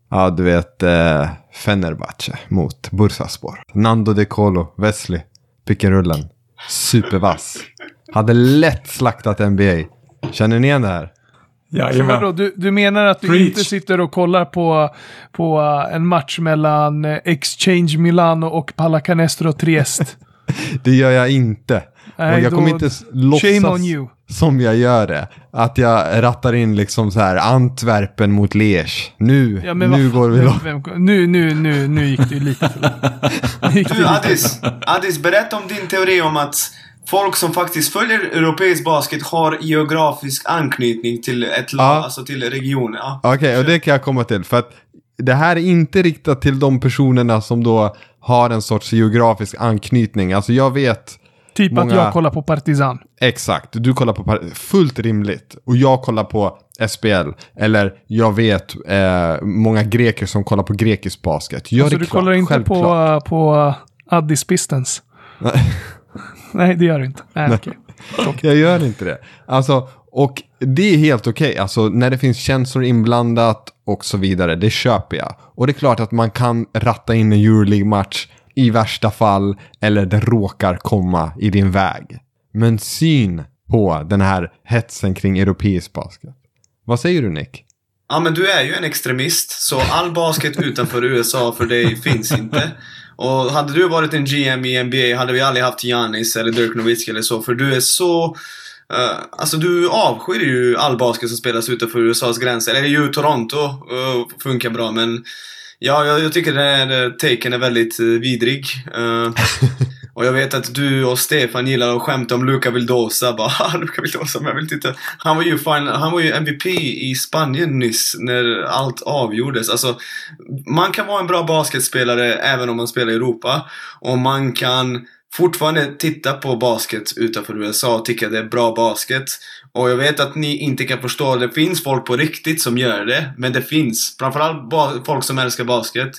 Ja, du vet eh, Fenerbahce mot Bursaspor. Nando De Colo, Wesley, pickenrullen. Supervass. Hade lätt slaktat NBA. Känner ni igen det här? Så Jajamän. vadå, du, du menar att du Preach. inte sitter och kollar på, på uh, en match mellan uh, Exchange Milano och Pallacanestro Triest? [laughs] Det gör jag inte. Nej, och jag kommer inte låtsas on you. som jag gör det. Att jag rattar in liksom så här Antwerpen mot Liège. Nu, Ja, nu går vi vem, nu, nu, nu, nu gick det ju lite för långt. Du lite Addis, Addis, berätta om din teori om att folk som faktiskt följer europeisk basket har geografisk anknytning till ett Ja. alltså till regionen. Ja. Okej, och det kan jag komma till. För att det här är inte riktat till de personerna som då har en sorts geografisk anknytning. Alltså jag vet Typ att många- jag kollar på Partizan. Exakt, du kollar på par- fullt rimligt. Och jag kollar på SPL. Eller jag vet eh, många greker som kollar på grekisk basket. Gör Så det du klart, kollar inte på, självklart. uh, på uh, Addis Pistons? [laughs] [laughs] Nej, det gör du inte. Nej, okej. Jag gör inte det. Alltså, och det är helt okej. Alltså, när det finns känslor inblandat och så vidare, det köper jag. Och det är klart att man kan ratta in en Euroleague-match i värsta fall, eller det råkar komma i din väg. Men syn på den här hetsen kring europeisk basket. Vad säger du Nick? Ja, men du är ju en extremist, så all basket utanför [laughs] USA för dig finns inte. Och hade du varit en GM i NBA hade vi aldrig haft Giannis eller Dirk Nowitzki eller så, för du är så... Uh, alltså du avskyr ju all basket som spelas utanför USAs gränser. Eller ju Toronto uh, funkar bra, men... Ja, jag, jag tycker den här eh, taken är väldigt uh, vidrig. Uh, [laughs] Och jag vet att du och Stefan gillar att skämta om Luca Vildosa. Bara, Luca Vildosa, men jag vill inte. Han var ju final, han var ju MVP i Spanien nyss när allt avgjordes. Alltså, man kan vara en bra basketspelare även om man spelar i Europa. Och man kan fortfarande titta på basket utanför USA och tycka det är bra basket. Och jag vet att ni inte kan förstå, det finns folk på riktigt som gör det. Men det finns framförallt folk som älskar basket.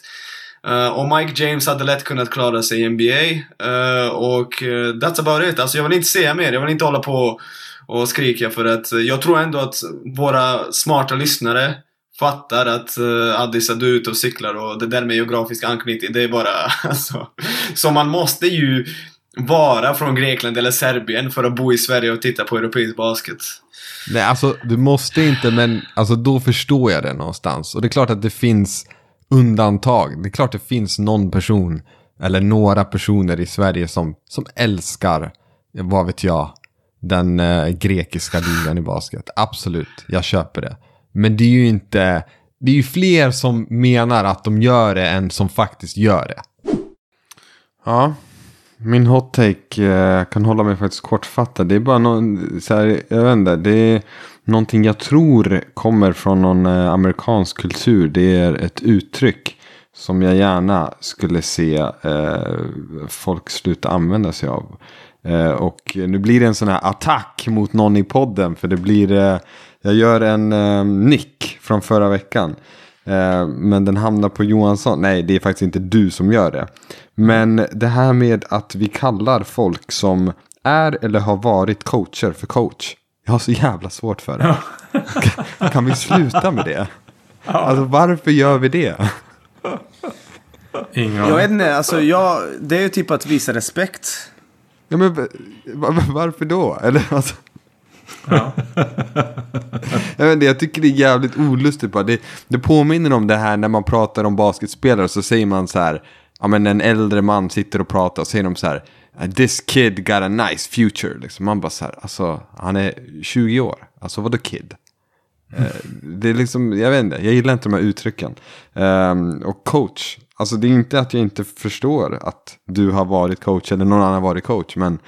Uh, och Mike James hade lätt kunnat klara sig i NBA. Uh, eh, och uh, that's about it. Alltså jag vill inte säga mer. Jag vill inte hålla på och skrika för att jag tror ändå att våra smarta lyssnare fattar att uh, Addis är ute och cyklar och det där med geografisk anknytning, det är bara [laughs] alltså. Så man måste ju vara från Grekland eller Serbien för att bo i Sverige och titta på europeisk basket. Nej, alltså du måste inte, men alltså, då förstår jag det någonstans. Och det är klart att det finns undantag. Det är klart det finns någon person, eller några personer i Sverige som, som älskar, vad vet jag, den eh, grekiska ligan i basket. Absolut, jag köper det. Men det är ju inte, det är ju fler som menar att de gör det än som faktiskt gör det. Ja, min hot take eh, jag kan hålla mig faktiskt kortfattad. Det är bara någon, så här, jag vet inte, det är någonting jag tror kommer från någon eh, amerikansk kultur. Det är ett uttryck som jag gärna skulle se eh, folk sluta använda sig av. Eh, och nu blir det en sån här attack mot någon i podden. För det blir, eh, jag gör en eh, nick från förra veckan. Eh, men den hamnar på Johansson. Nej, det är faktiskt inte du som gör det. Men det här med att vi kallar folk som är eller har varit coacher för coach. Jag har så jävla svårt för det. Kan, kan vi sluta med det? Alltså varför gör vi det? Ingen Jag vet inte, alltså jag, det är ju typ att visa respekt. Ja, men va- va- varför då? Eller alltså. Ja. [laughs] Jag, inte, jag tycker det är jävligt olustigt bara. Det, det påminner om det här när man pratar om basketspelare så säger man så här. Ja men en äldre man sitter och pratar och säger de så här. This kid got a nice future. Liksom. Man bara så här. Alltså han är 20 år. Alltså vadå kid? Eh, Det är liksom, jag vet inte, jag gillar inte de här uttrycken. Um, och coach, alltså det är inte att jag inte förstår att du har varit coach eller någon annan har varit coach. Men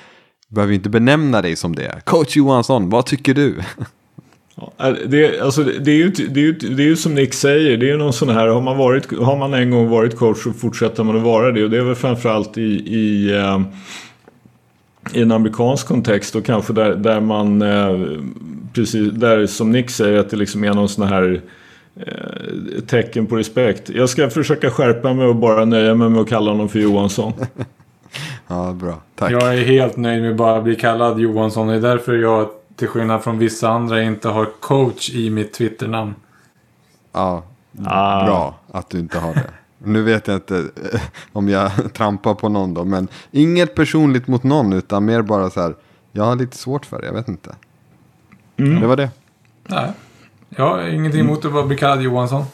behöver inte benämna dig som det. Coach Johansson, vad tycker du? [laughs] Ja, Det, alltså, det, är ju, det, är ju, det är ju som Nick säger, det är ju någon sån här, har man, varit, har man en gång varit coach så fortsätter man att vara det. Och det är väl framförallt i, i, eh, i en amerikansk kontext och kanske där, där man, eh, precis där som Nick säger, att det liksom är någon sån här eh, tecken på respekt. Jag ska försöka skärpa mig och bara nöja mig med att kalla honom för Johansson. [laughs] Ja, bra. Tack. Jag är helt nöjd med att bara bli kallad Johansson. Det är därför jag, till skillnad från vissa andra, inte har coach i mitt Twitternamn. Ja, Ah. bra att du inte har det. Nu vet jag inte eh, om jag [laughs] trampar på någon då, men inget personligt mot någon, utan mer bara så här, jag har lite svårt för det, jag vet inte. Mm. Det var det. Nej. Jag har ingenting emot att bara bli kallad Johansson.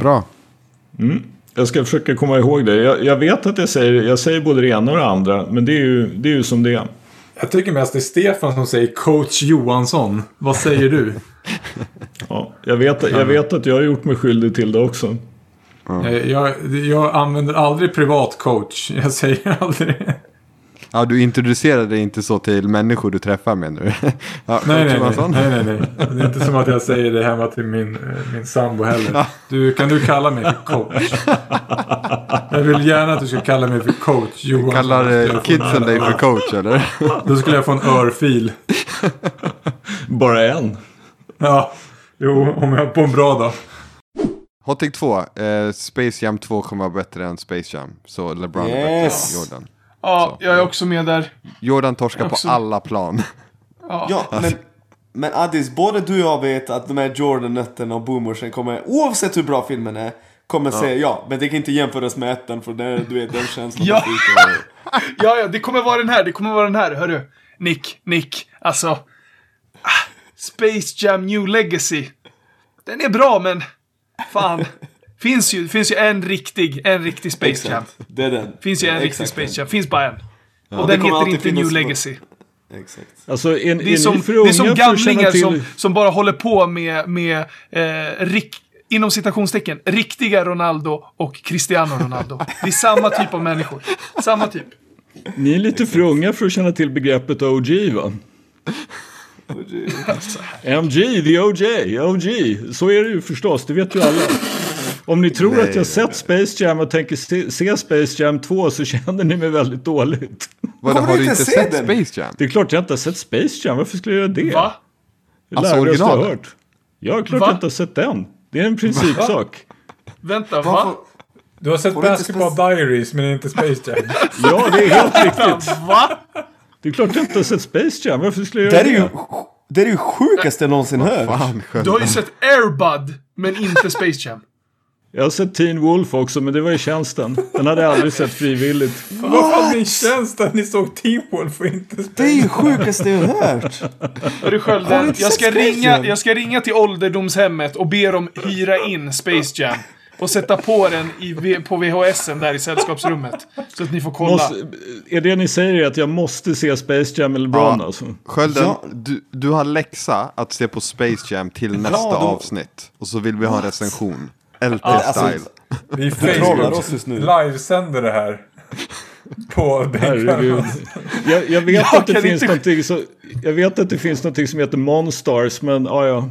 Bra. Mm. Jag ska försöka komma ihåg det. Jag, jag vet att jag säger, jag säger både det ena och det andra, men det är ju, det är ju som det är. Jag tycker mest det är Stefan som säger coach Johansson. Vad säger du? [laughs] Ja, jag, vet, jag vet att jag har gjort mig skyldig till det också. Eh, jag, jag använder aldrig privat coach. Jag säger [laughs] aldrig. Ja, du introducerar dig inte så till människor du träffar menar du? [laughs] Ja, Nej, nej, nej, nej, nej, nej. Det är inte som att jag säger det hemma till min, eh, min sambo heller. Du, kan du kalla mig för coach? Jag vill gärna att du ska kalla mig för coach Johansson. Kallar Då skulle eh, jag få kidsen en- dig för coach eller? Då skulle jag få en örfil. [laughs] Bara en. Ja, jo, om jag på en bra dag. Hot take 2. Eh, Space Jam 2 kommer vara bättre än Space Jam. Så LeBron är bättre Yes. än Jordan. Ja, jag är också med där. Jordan torskar Också- på alla plan. Ja, men, men Addis, både du och jag vet att de här Jordan-nötterna och boomersen kommer, oavsett hur bra filmen är, kommer säga ja, men det kan inte jämföras med ettan för det, du vet den känslan. Ja. [laughs] Ja, ja, det kommer vara den här. Det kommer vara den här. Hörru. Nick, Nick. Alltså. ah, Space Jam New Legacy. Den är bra, men... Fan. Finns ju, finns ju en riktig, en riktig Space Jam. Det är den. Finns ju en Ja, riktig Space Jam. Finns bara en. Och Det den heter inte New Legacy. Exakt. Alltså, är, Det är, är som, det är som gamlingar till... som, som bara håller på med, med eh, rik, inom citationstecken, riktiga Ronaldo och Cristiano Ronaldo. Det är samma typ av människor. Samma typ. Ni är lite för unga för att känna till begreppet OG va? MG, [laughs] the OJ, OG. Så är det ju förstås, det vet ju alla. Om ni tror att jag sett Space Jam och tänker se, se Space Jam 2 så känner ni mig väldigt dåligt. Vadå, har du inte inte se sett den? Space Jam? Det är klart jag inte har sett Space Jam, varför skulle jag göra det? Va? Det Alltså, det lägrigaste jag har originalet? hört. Ja, klart Va? jag inte har sett den. Det är en principsak. Vänta, va? Du har sett Får Basketball Diaries men inte Space Jam. [laughs] Ja, det är helt riktigt. Va? Det är klart jag inte har sett Space Jam, varför skulle jag Det göra är det? ju det är ju sjukaste jag någonsin hört. Du har ju sett Airbud, men inte Space Jam. Jag har sett Teen Wolf också, men det var i tjänsten. Den hade jag aldrig sett frivilligt. Vad fan min tjänst att ni såg Team Wolf och inte Det är ju sjukaste jag hört. Hörru Skölden, jag ska, ringa, jag ska ringa till ålderdomshemmet och be dem hyra in Space Jam. Och sätta på den i, på VHSen där i sällskapsrummet. Så att ni får kolla. Måste, är det ni säger att jag måste se Space Jam med LeBron Ja. alltså? Skölden, Ja. du, du har läxa att se på Space Jam till nästa då- avsnitt. Och så vill vi ha en recension. LP Alltså. Vi trollar oss just nu. livesänder det här. På Herregud. Jag, jag vet Jag att det finns inte- någonting så, Jag vet att det finns någonting som heter Monstars, men ja, ja.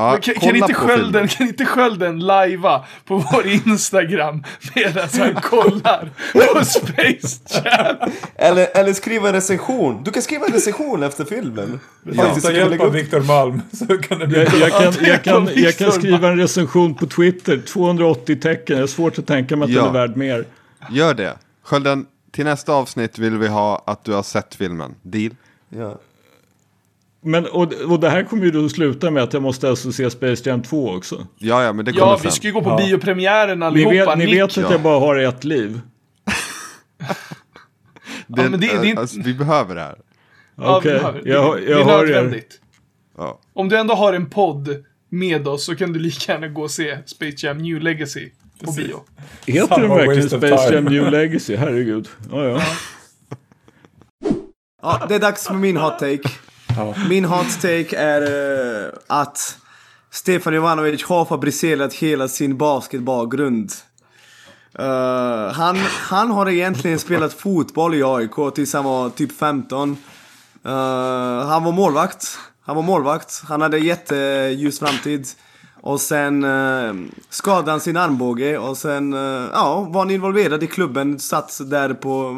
Ja, kan, kan, inte skölden, kan inte skölden lajva på vår Instagram medan han kollar på Space Jam? Eller, eller skriva en recension. Du kan skriva en recension efter filmen. Ja. Ta hjälp av Viktor Malm [laughs] så kan det bli Jag, jag, kan, det jag, kan, jag kan skriva en recension på Twitter, 280 tecken. Jag har svårt att tänka mig att Ja. den är värd mer. Gör det. Skölden, till nästa avsnitt vill vi ha att du har sett filmen. Deal? Ja. Men, och, och det här kommer ju då sluta med att jag måste alltså se Space Jam 2 också. Ja, ja, men det kommer Ja, sen. vi ska ju gå på Ja. biopremiären Ni allihopa. vet, ni Nick. vet att ja. jag bara har ett liv. [laughs] Det, Ja, men det- det är inte- alltså, vi behöver det här. Ja, Okej, vi behöver- jag, det, jag är hör er. Ja. Om du ändå har en podd med oss så kan du lika gärna gå och se Space Jam New Legacy på bio. Heter den verkligen Space. Jam New [laughs] Legacy? Herregud. Ja, ja. Ja, det är dags för min hot take. Min hot take är uh, att Stefan Jovanovic har fabricerat hela sin basketbakgrund. Uh, han, han har egentligen spelat fotboll i AIK tills han var typ 15. Uh, eh, han var målvakt. Han var målvakt. Han hade jätteljus framtid. Och sen uh, skadade han sin armbåge och sen eh, ja, var han involverad i klubben. Satt där på,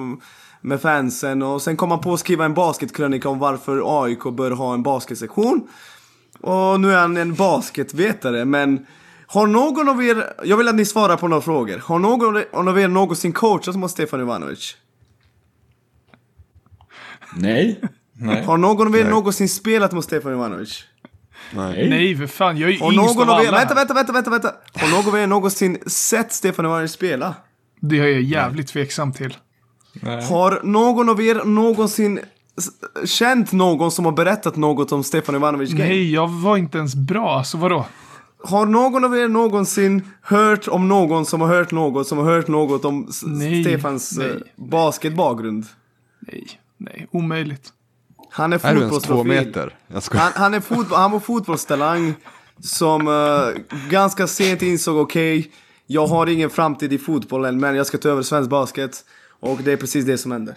med fansen och sen kom han på att skriva en basketkrönika om varför AIK bör ha en basketsektion. Och nu är han en basketvetare men har någon av er, jag vill att ni svarar på några frågor. Har någon av er någonsin coachat mot Stefan Ivanovic? Nej. Har någon av er Nej. någonsin spelat mot Stefan Ivanovic? Nej. Nej, för fan. Jag är ju Har yngst någon av av er, alla. vänta, vänta, vänta, vänta, vänta. Har någon av er någonsin sett Stefan Ivanovic spela? Det är jag jävligt tveksam till. Har någon av er någonsin känt någon som har berättat något om Stefan Ivanovic game? Nej, jag var inte ens bra. Så vadå? Har någon av er någonsin hört om någon som har hört något som har hört något om Nej, Stefans nej, eh, nej. basketbakgrund? Nej, nej, omöjligt. Han är Är du ens två fotbollsprofil. meter? Jag. Han, han, är fotboll, han var fotbollstalang som eh, ganska sent insåg okej, jag har ingen framtid i fotbollen men jag ska ta över svensk basket. Och det är precis det som hände.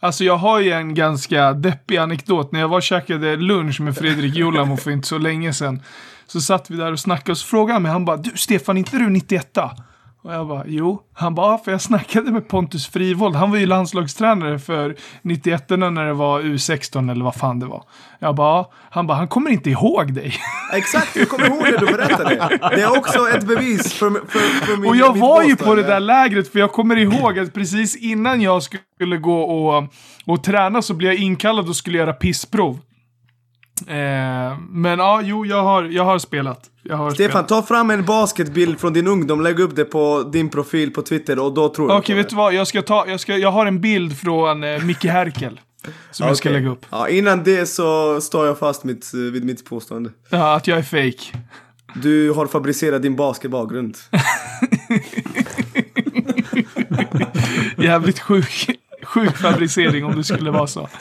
Alltså jag har ju en ganska deppig anekdot. När jag var och käkade lunch med Fredrik Jolamo för inte så länge sedan. Så satt vi där och snackade och så frågade han mig. Han bara, du Stefan, inte du 91 och jag bara, jo. Han bara, "Ja, för jag snackade med Pontus Frivold. Han var ju landslagstränare för 91 när det var U16 eller vad fan det var. Jag bara, "Ja." han bara, han kommer inte ihåg dig. Exakt, jag kommer ihåg det du berättade. Det är också ett bevis för, för, för min Och jag mitt var ju på det där lägret för jag kommer ihåg att precis innan jag skulle gå och, och träna så blev jag inkallad och skulle göra pissprov. Eh, men ja, jo, jag har, jag har spelat. Jag har Stefan, spelat. ta fram en basketbild från din ungdom, lägg upp det på din profil på Twitter och då tror jag Okej, på vet du vad? Jag, ska ta, jag, ska, jag har en bild från eh, Micke Herkel. Som jag ska lägga upp. Ja, innan det så står jag fast mitt, eh, vid mitt påstående. Ja, att jag är fake. Du har fabricerat din basketbakgrund. Jävligt sjuk, sjuk fabricering om det skulle vara så. [laughs]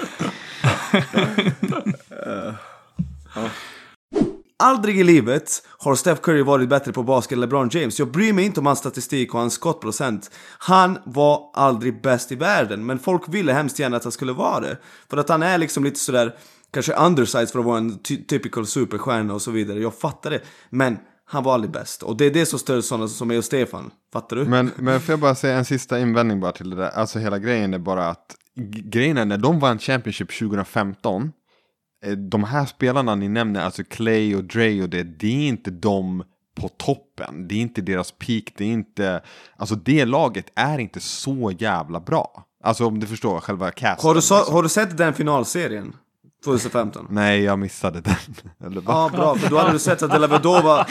aldrig i livet har Steph Curry varit bättre på basket än LeBron James. Jag bryr mig inte om hans statistik och hans skottprocent. Han var aldrig bäst i världen, men folk ville hemskt gärna att han skulle vara det. För att han är liksom lite sådär, kanske undersized för att vara en ty- typical superstjärna och så vidare. Jag fattar det. Men han var aldrig bäst. Och det är det som stör sådana som mig och Stefan. Fattar du? Men, men får jag bara säga en sista invändning bara till det där. Alltså hela grejen är bara att grejen är när de vann Championship 2015 eh, De här spelarna ni nämner, alltså Clay och Dre och det, det är inte de på toppen. Det är inte deras peak, det är inte, alltså det laget är inte så jävla bra. Alltså om du förstår själva casten. Har du, så, liksom. har du sett den finalserien? 2015? Nej, jag missade den. [laughs] Eller? Ja, bra, för då hade du sett att Delavedova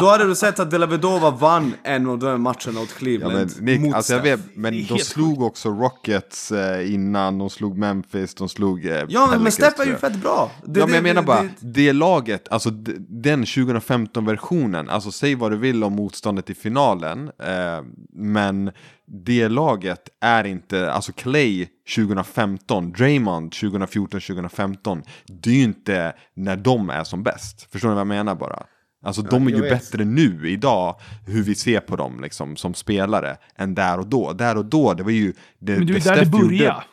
Då hade du sett att Delavedova vann en av de matcherna åt Ja, Cleveland men, Nick, mot alltså jag vet, men de slog också Rockets eh, innan, de slog Memphis, de slog eh, Ja, men, Pelicans, men Steph är ju fett bra! Det- ja, men det- jag menar bara, det- det laget, alltså den 2015-versionen, alltså säg vad du vill om motståndet i finalen, eh, men det laget är inte, alltså Clay 2015, Draymond 2014-2015, det är ju inte när de är som bäst. Förstår ni vad jag menar bara? Alltså de är ju vet. bättre nu, idag, hur vi ser på dem liksom, som spelare, än där och då. Där och då, det var ju... Det, Men det är det där det började.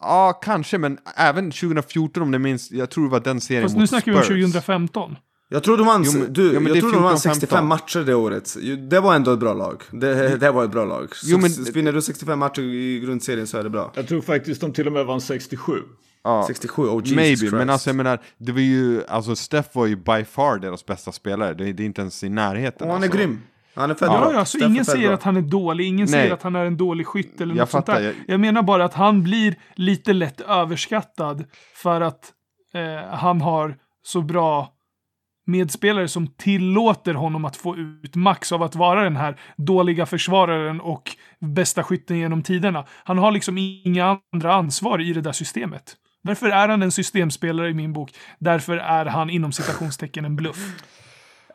Ja, kanske, men även 2014 om det minns, jag tror det var den serien Fast mot nu snackar vi om Spurs. 2015. Jag tror de vann, Jo, men- du, men jag tror de vann 14-15. 65 matcher det året. Det var ändå ett bra lag. Det, det var ett bra lag. Jo, men- Så Vinner du 65 matcher i grundserien så är det bra. Jag tror faktiskt de till och med vann 67. Ja. 67, oh Jesus Maybe, Christ. men alltså jag menar, det var ju, alltså Steph var ju by far deras bästa spelare. Det, det är inte ens i närheten. Och han är alltså. grym. Han är fett Ja, bra. ja, så Steph är ingen säger bra. att han är dålig, ingen Nej. säger att han är en dålig skytt eller Jag något sånt fattar, där. jag- Jag... menar bara att han blir lite lätt överskattad för att eh, han har så bra medspelare som tillåter honom att få ut max av att vara den här dåliga försvararen och bästa skytten genom tiderna. Han har liksom inga andra ansvar i det där systemet. Därför är han en systemspelare i min bok. Därför är han inom citationstecken en bluff.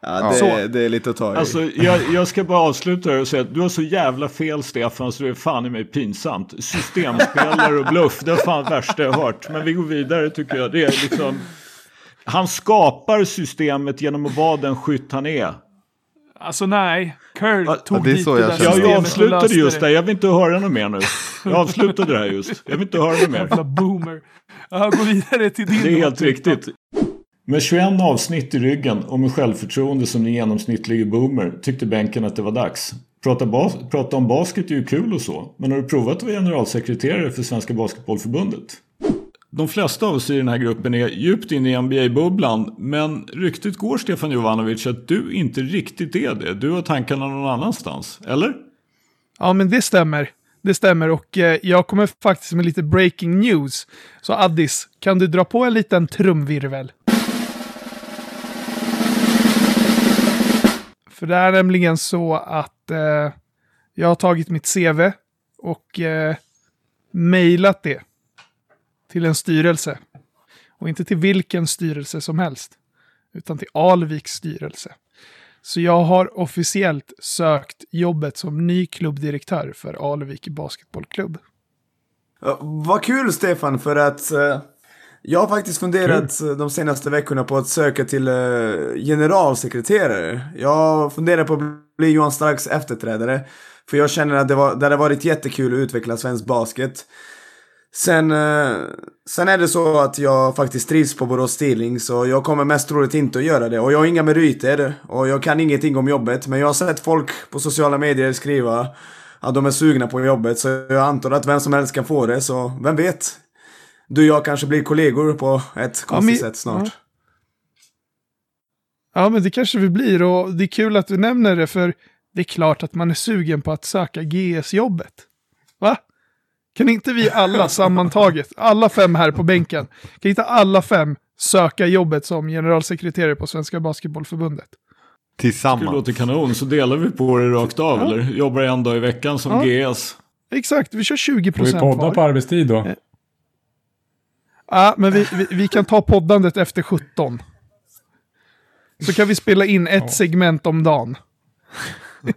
Ja, det, Så. är, det är lite att ta i. Alltså, jag, jag ska bara avsluta och säga att du har så jävla fel Stefan så det är fan i mig pinsamt. Systemspelare och bluff, det är fan värsta jag hört. Men vi går vidare tycker jag. Det är liksom... Han skapar systemet genom att vara den skytt han är. Alltså nej, Curl Ja, tog det är dit så det jag där jag och avslutade just det. Jag vill inte höra något mer nu. Jag avslutade det här just. Jag vill inte höra något mer. Jävla boomer. Ja, gå vidare till din. Det är helt riktigt. Med 21 avsnitt i ryggen och med självförtroende som den genomsnittlige boomer tyckte bänken att det var dags. Prata, bas prata om basket är ju kul och så, men har du provat att vara generalsekreterare för Svenska Basketbollförbundet? De flesta av oss i den här gruppen är djupt inne i NBA-bubblan, men ryktet går Stefan Jovanovic att du inte riktigt är det. Du har tankarna någon annanstans, eller? Ja, men det stämmer. Det stämmer och eh, jag kommer faktiskt med lite breaking news. Så Addis, kan du dra på en liten trumvirvel? För det är nämligen så att eh, jag har tagit mitt CV och eh, mejlat det till en styrelse. Och inte till vilken styrelse som helst, utan till Alviks styrelse. Så jag har officiellt sökt jobbet som ny klubbdirektör för Alvik basketbollklubb. Vad kul Stefan, för att eh, jag har faktiskt funderat eh, de senaste veckorna på att söka till eh, generalsekreterare. Jag funderar på att bli Johan Starks efterträdare. För jag känner att det, var, det hade varit jättekul att utveckla svensk basket. Sen, eh, sen är det så att jag faktiskt trivs på Borås Stealing så jag kommer mest troligt inte att göra det. Och jag har inga meriter och jag kan ingenting om jobbet. Men jag har sett folk på sociala medier skriva att de är sugna på jobbet så jag antar att vem som helst kan få det. Så vem vet? Du och jag kanske blir kollegor på ett konstigt men- sätt snart. ja. Ja, men det kanske vi blir och det är kul att du nämner det för det är klart att man är sugen på att söka GS-jobbet. Va? Kan inte vi alla sammantaget, alla fem här på bänken, kan inte alla fem söka jobbet som generalsekreterare på Svenska Basketbollförbundet? Det Tillsammans. låter kanon, så delar vi på det rakt av, Ja. eller? Jobbar en dag i veckan som Ja. GS. Exakt, vi kör 20 Får vi procent podda var. på arbetstid då? Ja, men vi, vi, vi kan ta poddandet efter 17. Så kan vi spela in ett segment om dagen. [laughs]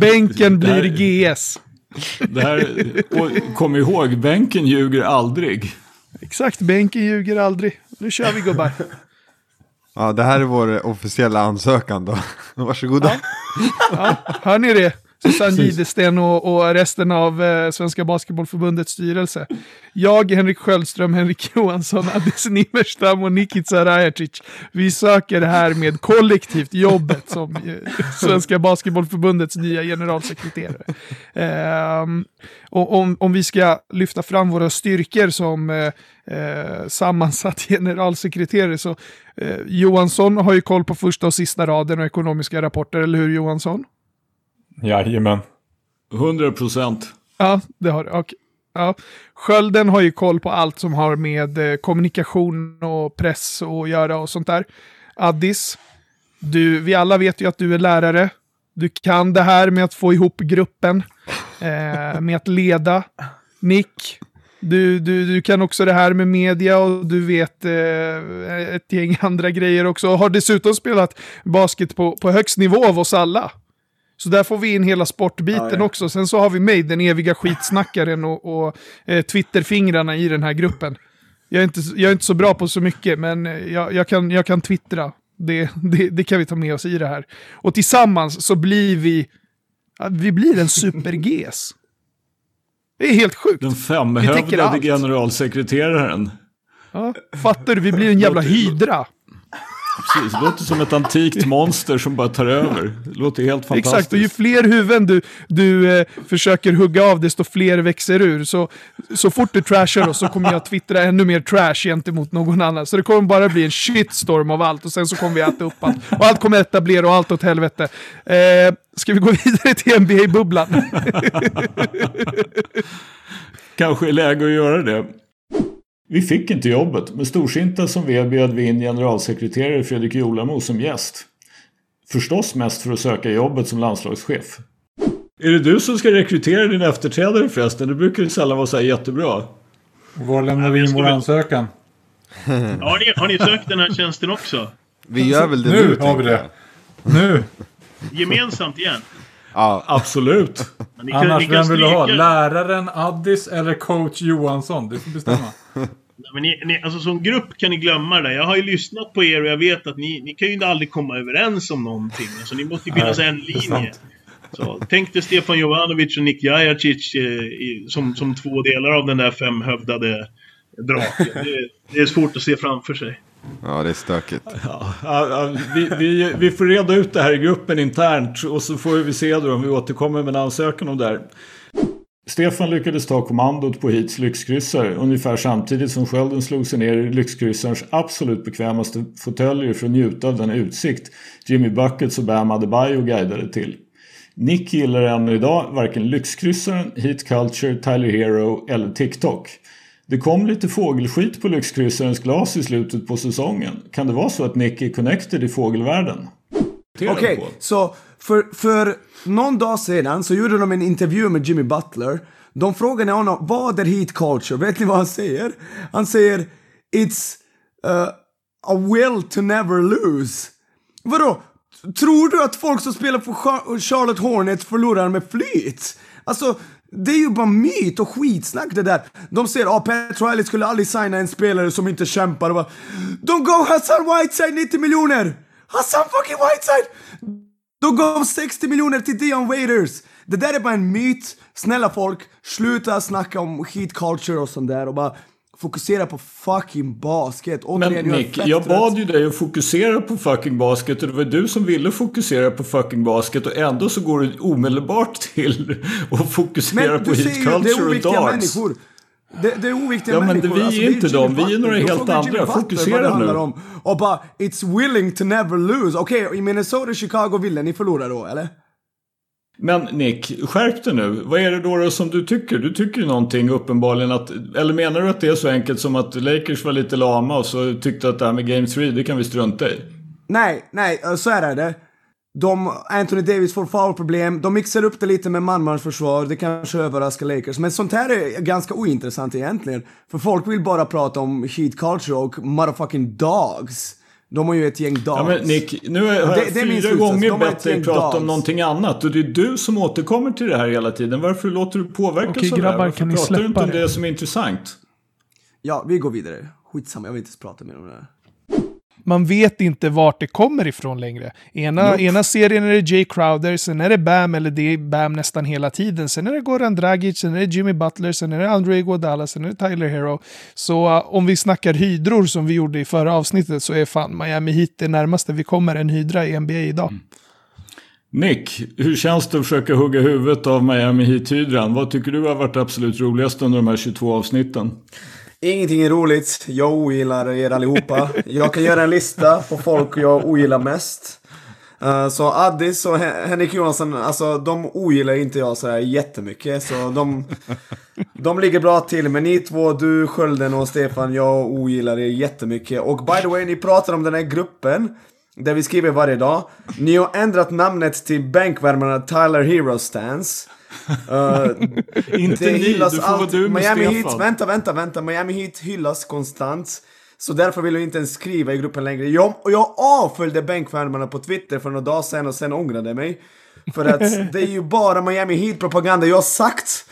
Bänken Det här- blir GS. Det här, och kom ihåg, bänken ljuger aldrig. Exakt, bänken ljuger aldrig. nu kör vi gubbar. Ja, det här är vår officiella ansökan då. [laughs] Varsågoda. Ja, hör ni det? Susanne Gidesten och, och resten av eh, Svenska Basketbollförbundets styrelse. Jag, Henrik Sköldström, Henrik Johansson, Adis Nimmerstam och Nikica Rajacic. Vi söker här med kollektivt jobbet som eh, Svenska Basketbollförbundets nya generalsekreterare. Ehm, och om, om vi ska lyfta fram våra styrkor som eh, eh, sammansatt [laughs] generalsekreterare så eh, Johansson har ju koll på första och sista raden och ekonomiska rapporter, eller hur Johansson? Jajamän. 100 procent. Ja, det har du. Okej. Ja. Skölden har ju koll på allt som har med eh, kommunikation och press att göra och sånt där. Addis, du, vi alla vet ju att du är lärare. Du kan det här med att få ihop gruppen, eh, med att leda. Nick, du, du, du kan också det här med media och du vet eh, ett gäng andra grejer också. Och har dessutom spelat basket på, på högst nivå av oss alla. Så där får vi in hela sportbiten Ja, ja. också. Sen så har vi mig, den eviga skitsnackaren och, och eh, Twitterfingrarna i den här gruppen. Jag är, inte, jag är inte så bra på så mycket, men eh, jag, jag, kan, jag kan twittra. Det, det, det kan vi ta med oss i det här. Och tillsammans så blir vi, vi blir en super-GS. Det är helt sjukt. Den femhövdade generalsekreteraren. Ja, fattar du? Vi blir en jävla hydra. Precis, det låter som ett antikt monster som bara tar över. Det låter helt fantastiskt. Exakt, och ju fler huvuden du, du eh, försöker hugga av, desto fler växer ur. Så, så fort du trashar oss så kommer jag twittra ännu mer trash gentemot någon annan. Så det kommer bara bli en shitstorm av allt och sen så kommer vi äta upp allt. Och allt kommer etablera och allt åt helvete. Eh, ska vi gå vidare till NBA-bubblan? Kanske är läge att göra det. Vi fick inte jobbet, men storsinta som vi bjöd vi in generalsekreterare Fredrik Jolamo som gäst. Förstås mest för att söka jobbet som landslagschef. Är det du som ska rekrytera din efterträdare förresten? Det brukar ju sällan vara så här jättebra. Var lämnar vi in vår ansökan? [laughs] Har ni, har ni sökt den här tjänsten också? Vi gör väl det Nu nu, har vi det. Nu! Gemensamt igen? Ja, Absolut. Kan, Annars, vem vill du ha? Läraren Addis eller coach Johansson? Du får bestämma. [laughs] Men ni, ni, alltså som grupp kan ni glömma det. Jag har ju lyssnat på er och jag vet att ni, ni kan ju aldrig komma överens om någonting. Alltså ni måste ju finnas Nej, en linje. Så, tänk dig Stefan Jovanovic och Nick Jajacic eh, i, som, som två delar av den där femhövdade draken. Det, det är svårt att se framför sig. ja det är stökigt. Ja, ja, vi, vi, vi får reda ut det här i gruppen internt och så får vi se då om vi återkommer med en ansökan om det här. Stefan lyckades ta kommandot på Heats lyxkryssare ungefär samtidigt som skölden slog sig ner i lyxkryssarens absolut bekvämaste fåtöljer för att njuta av den utsikt Jimmy Buckets och Bam Adebayo guidade till. Nick gillar ännu idag varken lyxkryssaren, Heat Culture, Tyler Hero eller TikTok. Det kom lite fågelskit på lyxkryssarens glas i slutet på säsongen. Kan det vara så att Nick är connected i fågelvärlden? Okej, så för, för någon dag sedan så gjorde de en intervju med Jimmy Butler. De frågade honom vad är heat culture? Vet ni vad han säger? Han säger It's uh, a will to never lose. Vadå? Tror du att folk som spelar för Charlotte Hornets förlorar med flyt? Alltså, det är ju bara myt och skitsnack det där. De säger att oh, Pat Riley skulle aldrig signa en spelare som inte kämpar och bara De gav Hassan Whiteside 90 miljoner! Hassan fucking Whiteside! De gav 60 miljoner till Dion Waiters! Det där är bara en myt. Snälla folk, sluta snacka om heat culture och sånt där och bara fokusera på fucking basket. Men Återigen, jag är Nick, jag bad ju dig att fokusera på fucking basket och det var du som ville fokusera på fucking basket och ändå så går du omedelbart till [laughs] att fokusera Men på du heat säger ju, det är culture och oviktiga darts. människor. Det, det är oviktiga Ja, men människor. vi är Alltså, inte dem. Vi är några helt andra. Fokusera nu. Om. Och bara, it's willing to never lose. Okej, i Minnesota Chicago ville ni förlora då, eller? Men Nick, skärp dig nu. Vad är det då, som du tycker? Du tycker ju någonting uppenbarligen att... Eller menar du att det är så enkelt som att Lakers var lite lama och så tyckte att det här med Game 3, det kan vi strunta i? Nej, nej, så är det. De, Anthony Davis får foulproblem, de mixar upp det lite med manmansförsvar, det kanske överraskar Lakers. Men sånt här är ganska ointressant egentligen. För folk vill bara prata om heat culture och motherfucking dogs. De har ju ett gäng dogs. Ja, men Nick, nu har jag Det- det är min fyra slutsats. gånger bett dig prata om någonting annat och det är du som återkommer till det här hela tiden. Varför låter du påverkas Okej, av det här? grabbar, Varför kan ni pratar du inte om det? det som är intressant? Ja, vi går vidare. Skitsamma, jag vill inte ens prata mer om det här. Man vet inte vart det kommer ifrån längre. Ena, Nope. ena serien är det Jay Crowder, sen är det Bam, eller det är Bam nästan hela tiden. Sen är det Goran Dragic, sen är det Jimmy Butler, sen är det Andre Iguodala, sen är det Tyler Hero. Så uh, om vi snackar hydror som vi gjorde i förra avsnittet så är fan Miami Heat det närmaste vi kommer en hydra i NBA idag. Nick, hur känns det att försöka hugga huvudet av Miami Heat-hydran? Vad tycker du har varit absolut roligast under de här 22 avsnitten? Ingenting är roligt. Jag ogillar er allihopa. Jag kan göra en lista på folk jag ogillar mest. Uh, så Addis och Hen- Henrik Johansson, alltså de ogillar inte jag sådär jättemycket. Så de, de ligger bra till. Men ni två, du, Skölden och Stefan, jag ogillar er jättemycket. Och by the way, ni pratar om den här gruppen. Där vi skriver varje dag. Ni har ändrat namnet till bänkvärmarna Tyler Hero Stance. Eh, Inte det ni, hyllas du får vara allt. du med Miami Stefan. Heat, vänta, vänta, vänta. Miami Heat hyllas konstant. Så därför vill jag inte ens skriva i gruppen längre. Jag, jag avföljde bänkvärmarna på Twitter för några dagar sedan och sen ångrade mig. För att [laughs] det är ju bara Miami Heat-propaganda. Jag har sagt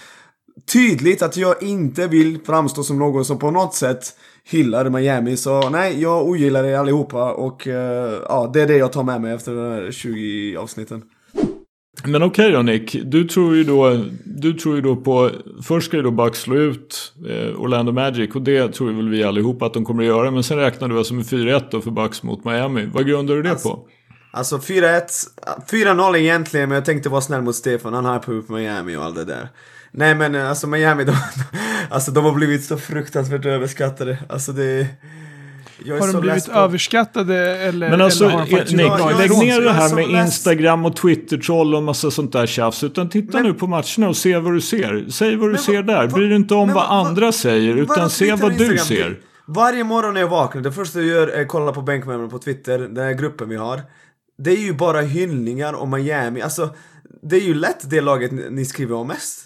tydligt att jag inte vill framstå som någon som på något sätt hyllar Miami. Så nej, jag ogillar er allihopa och eh, ja, det är det jag tar med mig efter de här 20 avsnitten. Men okej då Nick, du tror ju då, du tror ju då på, först ska ju då Bucks slå ut eh, Orlando Magic och det tror väl vi allihopa att de kommer att göra. Men sen räknar du alltså med 4-1 då för Bucks mot Miami. Vad grundar du det på? Alltså 4-1, 4-0 egentligen, men jag tänkte vara snäll mot Stefan. Han hypar upp Miami och allt det där. Nej men alltså Miami, de, [laughs] alltså, de har blivit så fruktansvärt överskattade. Alltså det... Har de blivit överskattade eller, Men alltså, eller har de faktiskt Nick, gjort bra lägg ner det här med. Instagram och Twitter-troll och massa sånt där tjafs. Utan titta nu på matcherna och se vad du ser. Säg vad du Men ser där. Bry dig inte om men vad vad- andra säger, utan se vad du Instagram? ser. Varje morgon när jag vaknar, det första jag gör är att kolla på bänkvärmarna på Twitter, den här gruppen vi har. Det är ju bara hyllningar om Miami. Alltså, det är ju lätt det laget ni ni skriver om mest.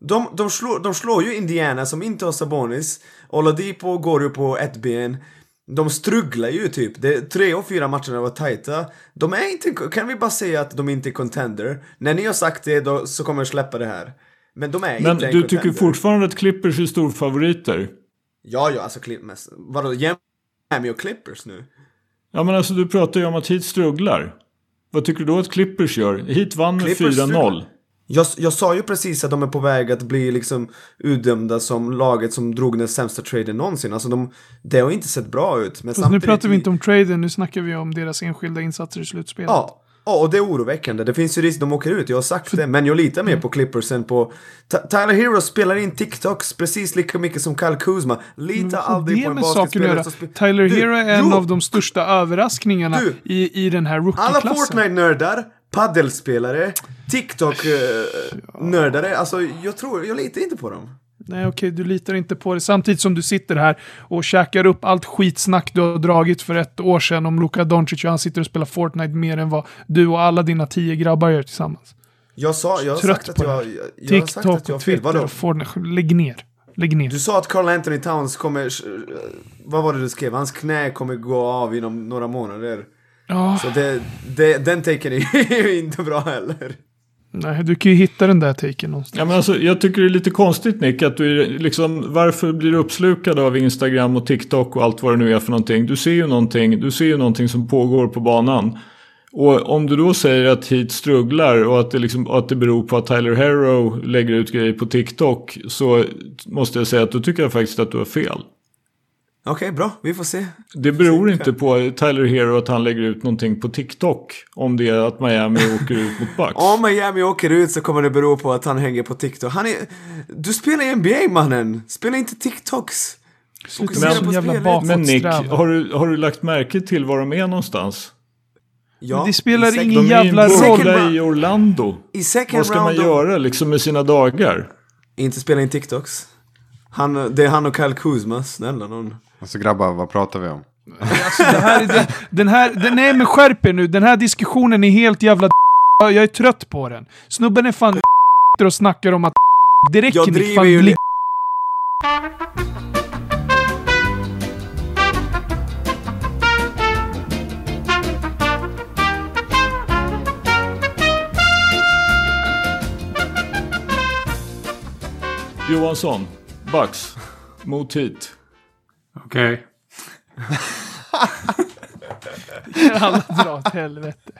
De, de, slår, de slår ju Indiana som inte har Sabonis. Oladipo går ju på ett ben. De strugglar ju typ. Det, tre och fyra matcherna var tajta. De är inte, kan vi bara säga att de inte är contender? När ni har sagt det då, så kommer jag släppa det här. Men de är Men inte en du tycker contender. fortfarande att Clippers är storfavoriter? Ja, ja, alltså Clip- mest. Vadå, Miami och Clippers nu? Ja men alltså du pratar ju om att Heat strugglar. Vad tycker du då att Clippers gör? Heat vann med Clippers 4-0. Jag, jag sa ju precis att de är på väg att bli liksom utdömda som laget som drog den sämsta traden någonsin. Alltså de, det har inte sett bra ut. Men Fast nu pratar vi inte om traden, nu snackar vi om deras enskilda insatser i slutspelet. Ja, ja, och det är oroväckande. Det finns ju risk de åker ut, jag har sagt det. Men jag litar mer på Clippers än på... Ty- Tyler Hero spelar in TikToks precis lika mycket som Kyle Kuzma. Lita aldrig det på en att basketspelare som spelar... Tyler Du, Hero är en jo! av de största överraskningarna Du! i, i den här Alla rookie-klassen. Fortnite-nördar, paddelspelare, TikTok-nördare. Alltså, jag tror, jag litar inte på dem. Nej, okej, du litar inte på det. Samtidigt som du sitter här och käkar upp allt skitsnack du har dragit för ett år sedan om Luka Doncic och han sitter och spelar Fortnite mer än vad du och alla dina tio grabbar gör tillsammans. Jag sa, jag har Trött sagt att jag, jag, jag har sagt TikTok att jag har och fel. Twitter Vadå? Fortnite. Lägg ner. Lägg ner. Du sa att Carl Anthony Towns kommer... Vad var det du skrev? Hans knä kommer gå av inom några månader. Ja, Så det, det, den taken är ju [laughs] inte bra heller. nej, du kan ju hitta den där taken någonstans. Ja, men alltså, jag tycker det är lite konstigt Nick, att du liksom, varför blir du uppslukad av Instagram och TikTok och allt vad det nu är för någonting? Du ser ju någonting, du ser ju någonting som pågår på banan. Och om du då säger att Heat strugglar och att det, liksom, att det beror på att Tyler Harrow lägger ut grejer på TikTok så måste jag säga att då tycker jag faktiskt att du har fel. Okej, bra. Vi får se. Det beror inte på Tyler Hero att han lägger ut någonting på TikTok om det är att Miami [laughs] åker ut mot Bucks. Om Miami åker ut så kommer det bero på att han hänger på TikTok. Han är... Du spelar i NBA mannen! Spela inte TikToks! Så jävla. Men Nick, har du, har du lagt märke till var de är någonstans? Ja, Men det spelar ingen De jävla roll. Round. i Orlando. I second Vad ska man göra liksom med sina dagar? Inte spela in TikToks. Han, det är han och Kyle Kuzma, snälla någon. Alltså grabbar, vad pratar vi om? Alltså, det här är den, den här, den, nej men skärp er nu, den här diskussionen är helt jävla Jag är trött på den. Snubben är fan och snackar om att det räcker Jag driver fan ju Johansson, Bucks, mot hit. Okej. [laughs] Alla drar åt helvete.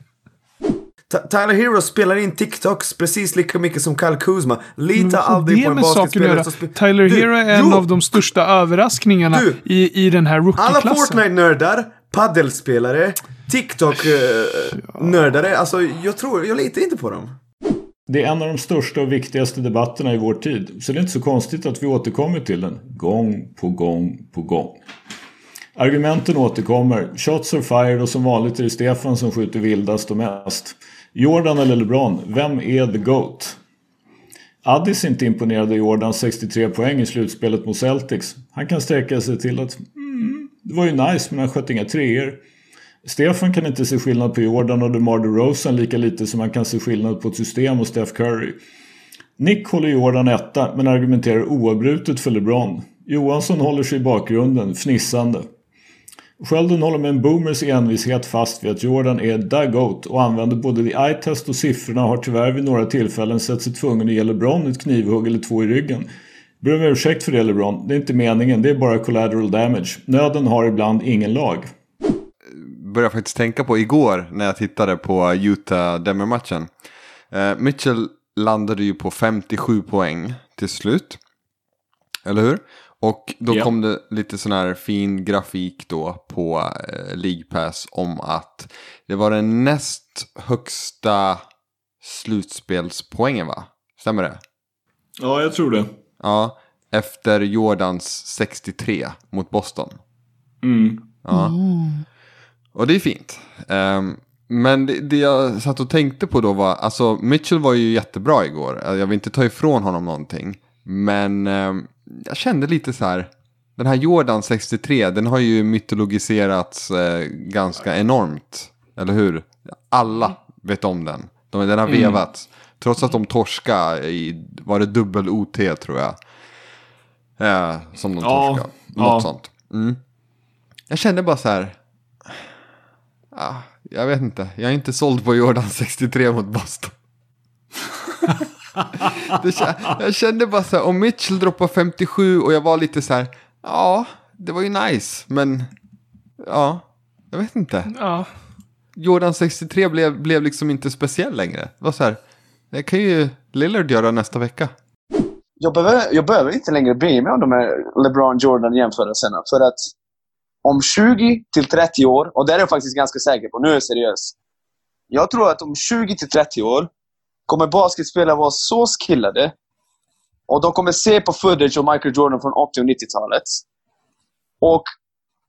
Ty- Tyler Hero spelar in TikToks precis lika mycket som Kyle Kuzma. Lita har aldrig på en basketspelare som spelar... Tyler Du, Hero är en jo! av de största överraskningarna Du! i, i den här Alla rookie-klassen. Fortnite-nördar, paddelspelare, TikTok-nördare. Alltså, jag tror, jag litar inte på dem. Det är en av de största och viktigaste debatterna i vår tid, så det är inte så konstigt att vi återkommer till den gång på gång på gång. Argumenten återkommer, shots are fired och som vanligt är det Stefan som skjuter vildast och mest. Jordan eller LeBron, vem är the GOAT? Addis är inte imponerad av Jordans 63 poäng i slutspelet mot Celtics. Han kan sträcka sig till att mm, det var ju nice men han sköt inga treor. Stefan kan inte se skillnad på Jordan och DeMar DeRozan lika lite som han kan se skillnad på ett system och Steph Curry. Nick håller Jordan etta men argumenterar oavbrutet för LeBron. Johansson håller sig i bakgrunden, fnissande. Sheldon håller med en boomers envishet fast vid att Jordan är the GOAT och använder både the eye-test och siffrorna och har tyvärr vid några tillfällen sett sig tvungen att ge LeBron ett knivhugg eller två i ryggen. Ber om ursäkt för det LeBron, det är inte meningen, det är bara collateral damage. Nöden har ibland ingen lag började faktiskt tänka på igår när jag tittade på Utah-Denver-matchen. Eh, Mitchell landade ju på 57 poäng till slut. Eller hur? Och då Ja. kom det lite sån här fin grafik då på eh, League Pass om att det var den näst högsta slutspelspoängen va? Stämmer det? Ja, jag tror det. Ja, efter Jordans 63 mot Boston. Mm. Ja. Och det är fint. Ehm, men det, det jag satt och tänkte på då var, alltså Mitchell var ju jättebra igår. Jag vill inte ta ifrån honom någonting. Men ehm, jag kände lite så här, den här Jordan 63, den har ju mytologiserats eh, ganska enormt. Eller hur? Alla vet om den. De, den har Mm. vevats. Trots att de torska i, var det dubbel OT tror jag. Eh, som de Ja, torskade. ja. Något sånt. Mm. Jag kände bara så här. Ah, jag vet inte. Jag är inte såld på Jordan 63 mot Boston. [laughs] jag kände bara så här. Om Mitchell droppar 57 och jag var lite så här. Ja, det var ju nice. Men ja, jag vet inte. Ja. Jordan 63 blev, blev liksom inte speciell längre. Det var så här. Det kan ju Lillard göra nästa vecka. jag behöver, jag behöver inte längre bry mig om de här LeBron Jordan-jämförelserna. För att om 20 till 30 år, och det är jag faktiskt ganska säker på, nu är jag seriös. Jag tror att om 20 till 30 år kommer basketspelare vara så skillade och de kommer se på footage av Michael Jordan från 80 och 90-talet. Och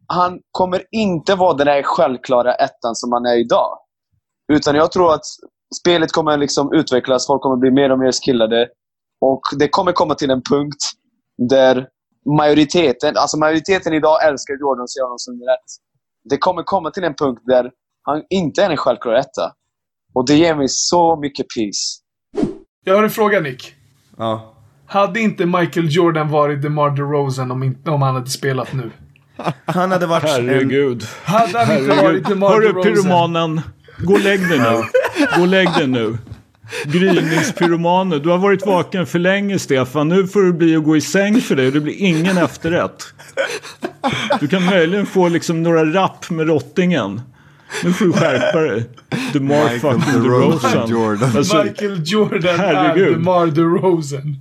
han kommer inte vara den där självklara ettan som han är idag. Utan jag tror att spelet kommer liksom utvecklas, folk kommer bli mer och mer skillade. Och det kommer komma till en punkt där majoriteten, alltså majoriteten idag älskar Jordan så gör de som rätt. Det kommer komma till en punkt där han inte är en självklar etta. Och det ger mig så mycket peace. Jag har en fråga Nick. Ja. Hade inte Michael Jordan varit DeMar DeRozan om, inte, om han hade spelat nu? [laughs] Han hade varit en... Herregud. Hade han inte Herregud. varit DeMar Hörru DeRozan? pyromanen. Gå och lägg dig nu. Gå och lägg dig nu. Gryningspyromanen. Du har varit vaken för länge Stefan. Nu får det bli att gå i säng för dig det blir ingen efterrätt. Du kan möjligen få liksom några rapp med rottingen. Nu får du skärpa dig. DeMar Michael fucking DeRozan. Jordan. Alltså, Michael Jordan är herregud. DeMar DeRozan.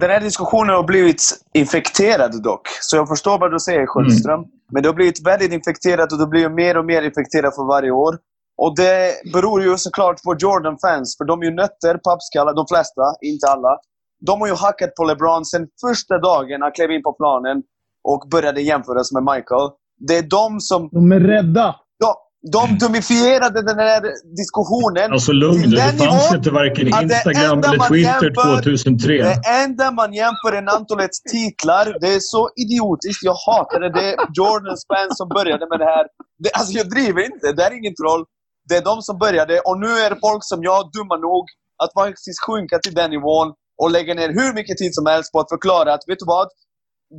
Den här diskussionen har blivit infekterad dock. Så jag förstår vad du säger, Sköldström. Men det har blivit väldigt infekterat och det blir mer och mer infekterat för varje år. Och det beror ju såklart på Jordan-fans. För de är ju nötter, pappskallar, de flesta, inte alla. De har ju hackat på LeBron sen första dagen han klev in på planen och började jämföras med Michael. Det är de som... De är rädda. De, de dumifierade den här diskussionen. alltså lugn till. Det fanns inte varken Instagram eller Twitter jämför- 2003. Det enda man jämför är antalet titlar. Det är så idiotiskt. Jag hatar det. Det är Jordans fans som började med det här. Det, alltså jag driver inte. Det är ingen troll. Det är de som började. Och nu är det folk som jag, dumma nog, att faktiskt sjunka till den nivån och lägga ner hur mycket tid som helst på att förklara att, vet du vad?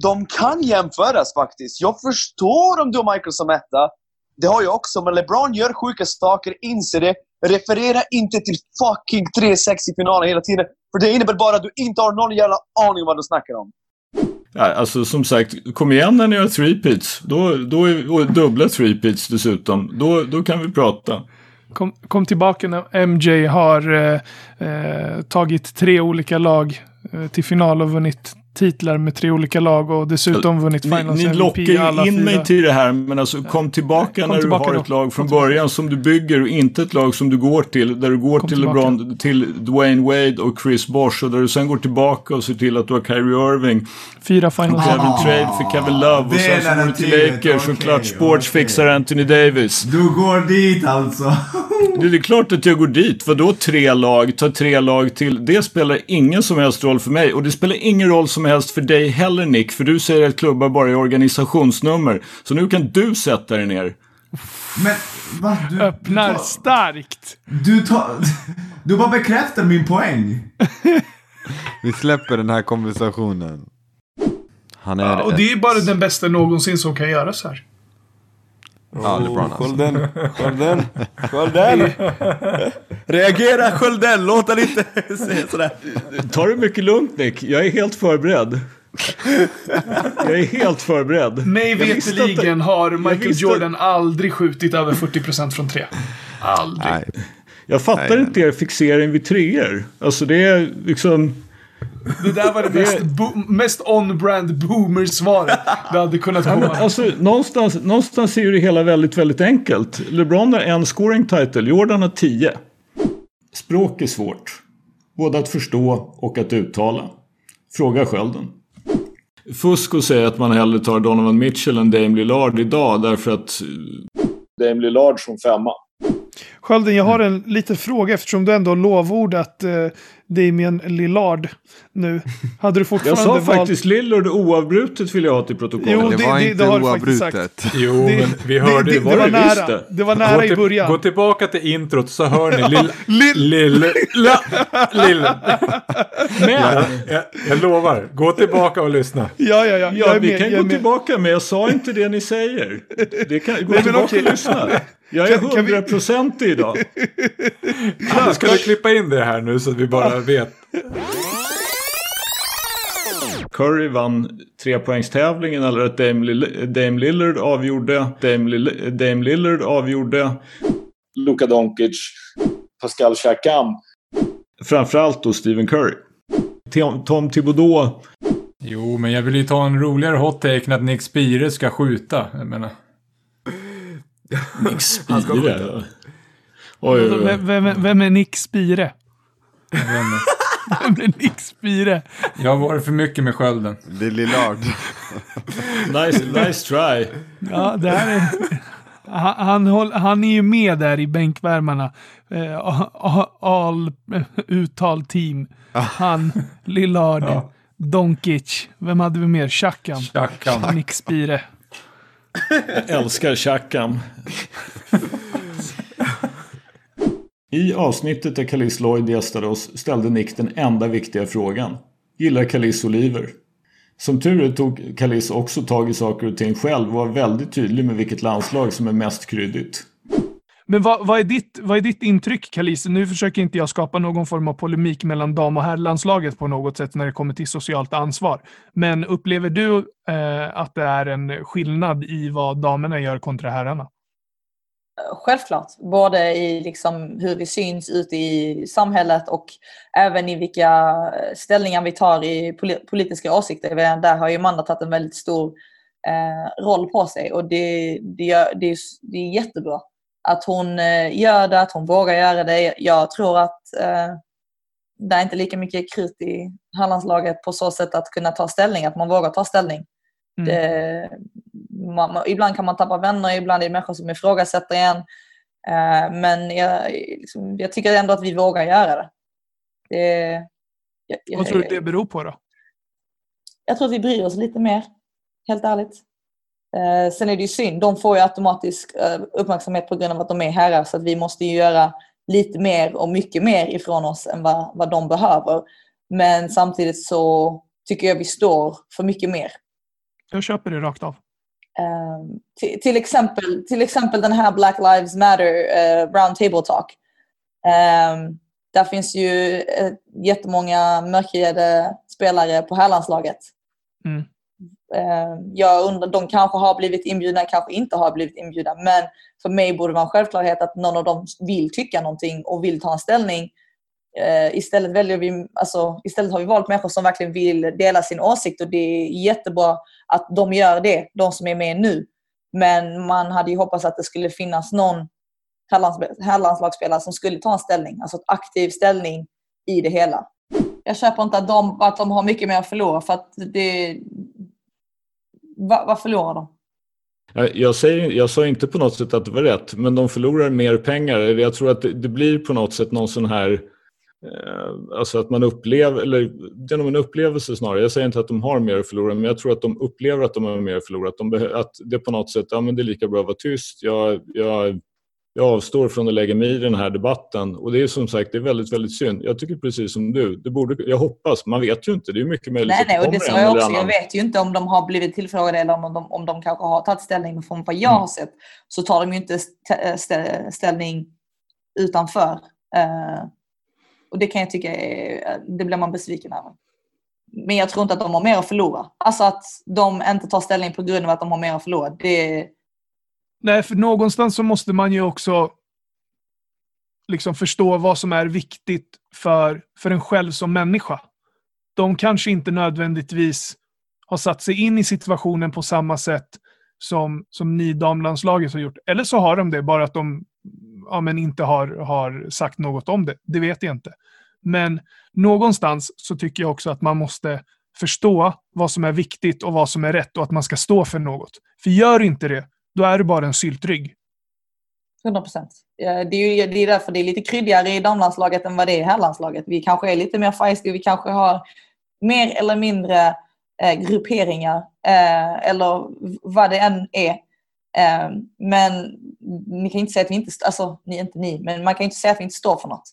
De kan jämföras faktiskt. Jag förstår om du har Michael som etta. Det har jag också. Men LeBron gör sjuka saker, inser det. Referera inte till fucking 3-6 i finalen hela tiden. För det innebär bara att du inte har någon jävla aning om vad du snackar om. Ja, alltså som sagt, kom igen när ni har three peats. Då, då är, och dubbla 3-peats dessutom. Då, då kan vi prata. Kom, kom tillbaka när MJ har eh, eh, tagit tre olika lag eh, till final och vunnit titlar med tre olika lag och dessutom vunnit Ni, Finals ni MVP lockar ju alla in fyra. mig till det här, men alltså kom tillbaka Kom när tillbaka du har då. ett lag från Kom tillbaka. början som du bygger och inte ett lag som du går till. Där du går Kom till tillbaka. LeBron, till Dwayne Wade och Chris Bosh och där du sen går tillbaka och ser till att du har Kyrie Irving. Fyra Finals Kevin MVP. Trade för Kevin Love och sen så går du till Lakers och okej, Clutch Sports okej. fixar Anthony Davis. Du går dit alltså. [laughs] Det är klart att jag går dit. Vadå tre lag? Ta tre lag till. Det spelar ingen som helst roll för mig. Och det spelar ingen roll som helst för dig heller Nick. För du säger att klubbar bara är organisationsnummer. Så nu kan du sätta dig ner. Men va? Du, Öppnar du, tar, starkt. du, tar, du bara bekräftar min poäng. Vi släpper den här konversationen. Han är... Ja, och det är bara den bästa någonsin som kan göras här. Ja, LeBron alltså. Skölden, Skölden, Skölden! [laughs] Reagera Skölden, låt han inte säga [laughs] sådär. Ta det mycket lugnt Nick. Jag är helt förberedd. Jag är helt förberedd. Mig veterligen har Michael Jordan aldrig skjutit över 40% från tre. Aldrig. Nej. Jag fattar Nej, inte er fixering vid treor. Alltså det är liksom... Det där var det mest, bo- mest on-brand boomer-svaret det hade kunnat Ja, komma. alltså, någonstans, någonstans är ju det hela väldigt, väldigt enkelt. LeBron har en scoring title, Jordan har tio. Språk är svårt. Både att förstå och att uttala. Fråga skölden. Fusk att säga att man hellre tar Donovan Mitchell än Dame Lillard idag därför att Dame Lillard som femma. Skölden, jag har en liten fråga eftersom du ändå har lovordat eh, Damien Lillard nu. Hade du Jag fortfarande sa valt... faktiskt Lillard oavbrutet vill jag ha till protokollet. Jo, Det det- var det- inte det oavbrutet. Jo, men vi hörde det, var var nära. det. Det var Gå, nära i till, början. gå tillbaka till introt så hör ni lill... [laughs] Lill- Lill... la- Lill... [laughs] Men, jag, jag lovar, gå tillbaka och lyssna. Ja, ja, ja. Jag Ja, vi med. kan jag gå med. tillbaka men jag sa inte det ni säger. Det kan, gå Nej, tillbaka och lyssna. [laughs] Jag är kan vi- hundraprocentig idag. [laughs] Ja, ska du klippa in det här nu så att vi bara [laughs] vet? Curry vann trepoängstävlingen eller att Dame, Lill- Dame Lillard avgjorde. Dame, Lill- Dame Lillard avgjorde. Luka Doncic. Pascal Siakam. Framförallt då Stephen Curry. Tom, Tom Thibodeau. Jo, men jag vill ju ta en roligare hot take än att Nick Spire ska skjuta. Jag menar. Nick Spire. Oj, oj, oj. Vem, vem, vem är Nick Spire? Jag, vet inte. Vem är Nick Spire? jag har varit för mycket med skölden. Det är Lillard. Nice, nice try. Ja, det här är... Han, han, håll, han är ju med där i bänkvärmarna. Eh, all, uttal team. Han, Lillard, Ja. Doncic. Vem hade vi mer? Chakam. Chakam. Nick Spire. Jag älskar tjackan I avsnittet där Kalis Lloyd gästade oss ställde Nick den enda viktiga frågan. Gillar Kalis oliver? Som tur är tog Kalis också tag i saker och ting själv och var väldigt tydlig med vilket landslag som är mest kryddigt. Men vad, vad, är ditt, vad är ditt intryck, Kalise? Nu försöker inte jag skapa någon form av polemik mellan dam och herrlandslaget på något sätt när det kommer till socialt ansvar. Men upplever du eh, att det är en skillnad i vad damerna gör kontra herrarna? Självklart, både i liksom hur vi syns ute i samhället och även i vilka eh, ställningar vi tar i politiska åsikter. Där har ju Amanda tagit en väldigt stor eh, roll på sig och det, det, gör, det, är, det är jättebra att hon eh, gör det, att hon vågar göra det. Jag tror att eh, det är inte lika mycket krut i herrlandslaget på så sätt att kunna ta ställning, att man vågar ta ställning. Mm. Det, man, ibland kan man tappa vänner, ibland är det människor som ifrågasätter en. Eh, men jag, liksom, jag tycker ändå att vi vågar göra det. det jag, Vad tror du det beror på då? jag tror att vi bryr oss lite mer, helt ärligt. Eh, sen är det ju synd, de får ju automatisk eh, uppmärksamhet på grund av att de är herrar så att vi måste ju göra lite mer och mycket mer ifrån oss än vad, vad de behöver. Men samtidigt så tycker jag vi står för mycket mer. Jag köper det rakt av. Um, till, till, exempel, till exempel den här Black Lives Matter uh, Round Table Talk. Um, där finns ju uh, jättemånga mörkhyade spelare på herrlandslaget. Mm. Eh, jag undrar, de kanske har blivit inbjudna, kanske inte har blivit inbjudna. Men för mig borde det vara en självklarhet att någon av dem vill tycka någonting och vill ta en ställning. Eh, istället, väljer vi, alltså, istället har vi valt människor som verkligen vill dela sin åsikt och det är jättebra att de gör det, de som är med nu. Men man hade ju hoppats att det skulle finnas någon herrlandslagsspelare som skulle ta en ställning, alltså en aktiv ställning i det hela. Jag köper inte att de, att de har mycket mer att förlora för att det... Vad, vad förlorar de? Jag, säger, jag sa inte på något sätt att det var rätt, men de förlorar mer pengar. Jag tror att det, det blir på något sätt någon sån här eh, Alltså att man upplever, eller genom en upplevelse snarare. Jag säger inte att de har mer att förlora, men jag tror att de upplever att de har mer att förlora. Att, de att det på något sätt, ja men det är lika bra att vara tyst. Jag, jag jag avstår från att lägga mig i den här debatten. Och det är som sagt det är väldigt, väldigt synd. Jag tycker precis som du. Det borde, jag hoppas, man vet ju inte. Det är mycket möjligt nej, att nej, och kommer det en jag också. Jag vet ju inte om de har blivit tillfrågade eller om de, om de kanske har tagit ställning. Men från vad jag Mm. har sett så tar de ju inte st- stä- ställning utanför. Eh, och det kan jag tycka är, det blir man besviken över. Men jag tror inte att de har mer att förlora. Alltså att de inte tar ställning på grund av att de har mer att förlora. Det, Nej, för någonstans så måste man ju också liksom förstå vad som är viktigt för, för en själv som människa. De kanske inte nödvändigtvis har satt sig in i situationen på samma sätt som, som ni damlandslaget har gjort. Eller så har de det, bara att de ja, men inte har, har sagt något om det. Det vet jag inte. Men någonstans så tycker jag också att man måste förstå vad som är viktigt och vad som är rätt och att man ska stå för något. För gör inte det, då är du bara en syltrygg. 100 procent. Det är ju det är därför det är lite kryddigare i damlandslaget än vad det är i herrlandslaget. Vi kanske är lite mer feisty, vi kanske har mer eller mindre eh, grupperingar eh, eller vad det än är. Eh, men ni kan inte säga att vi inte, alltså ni, inte ni, men man kan inte säga att vi inte står för något.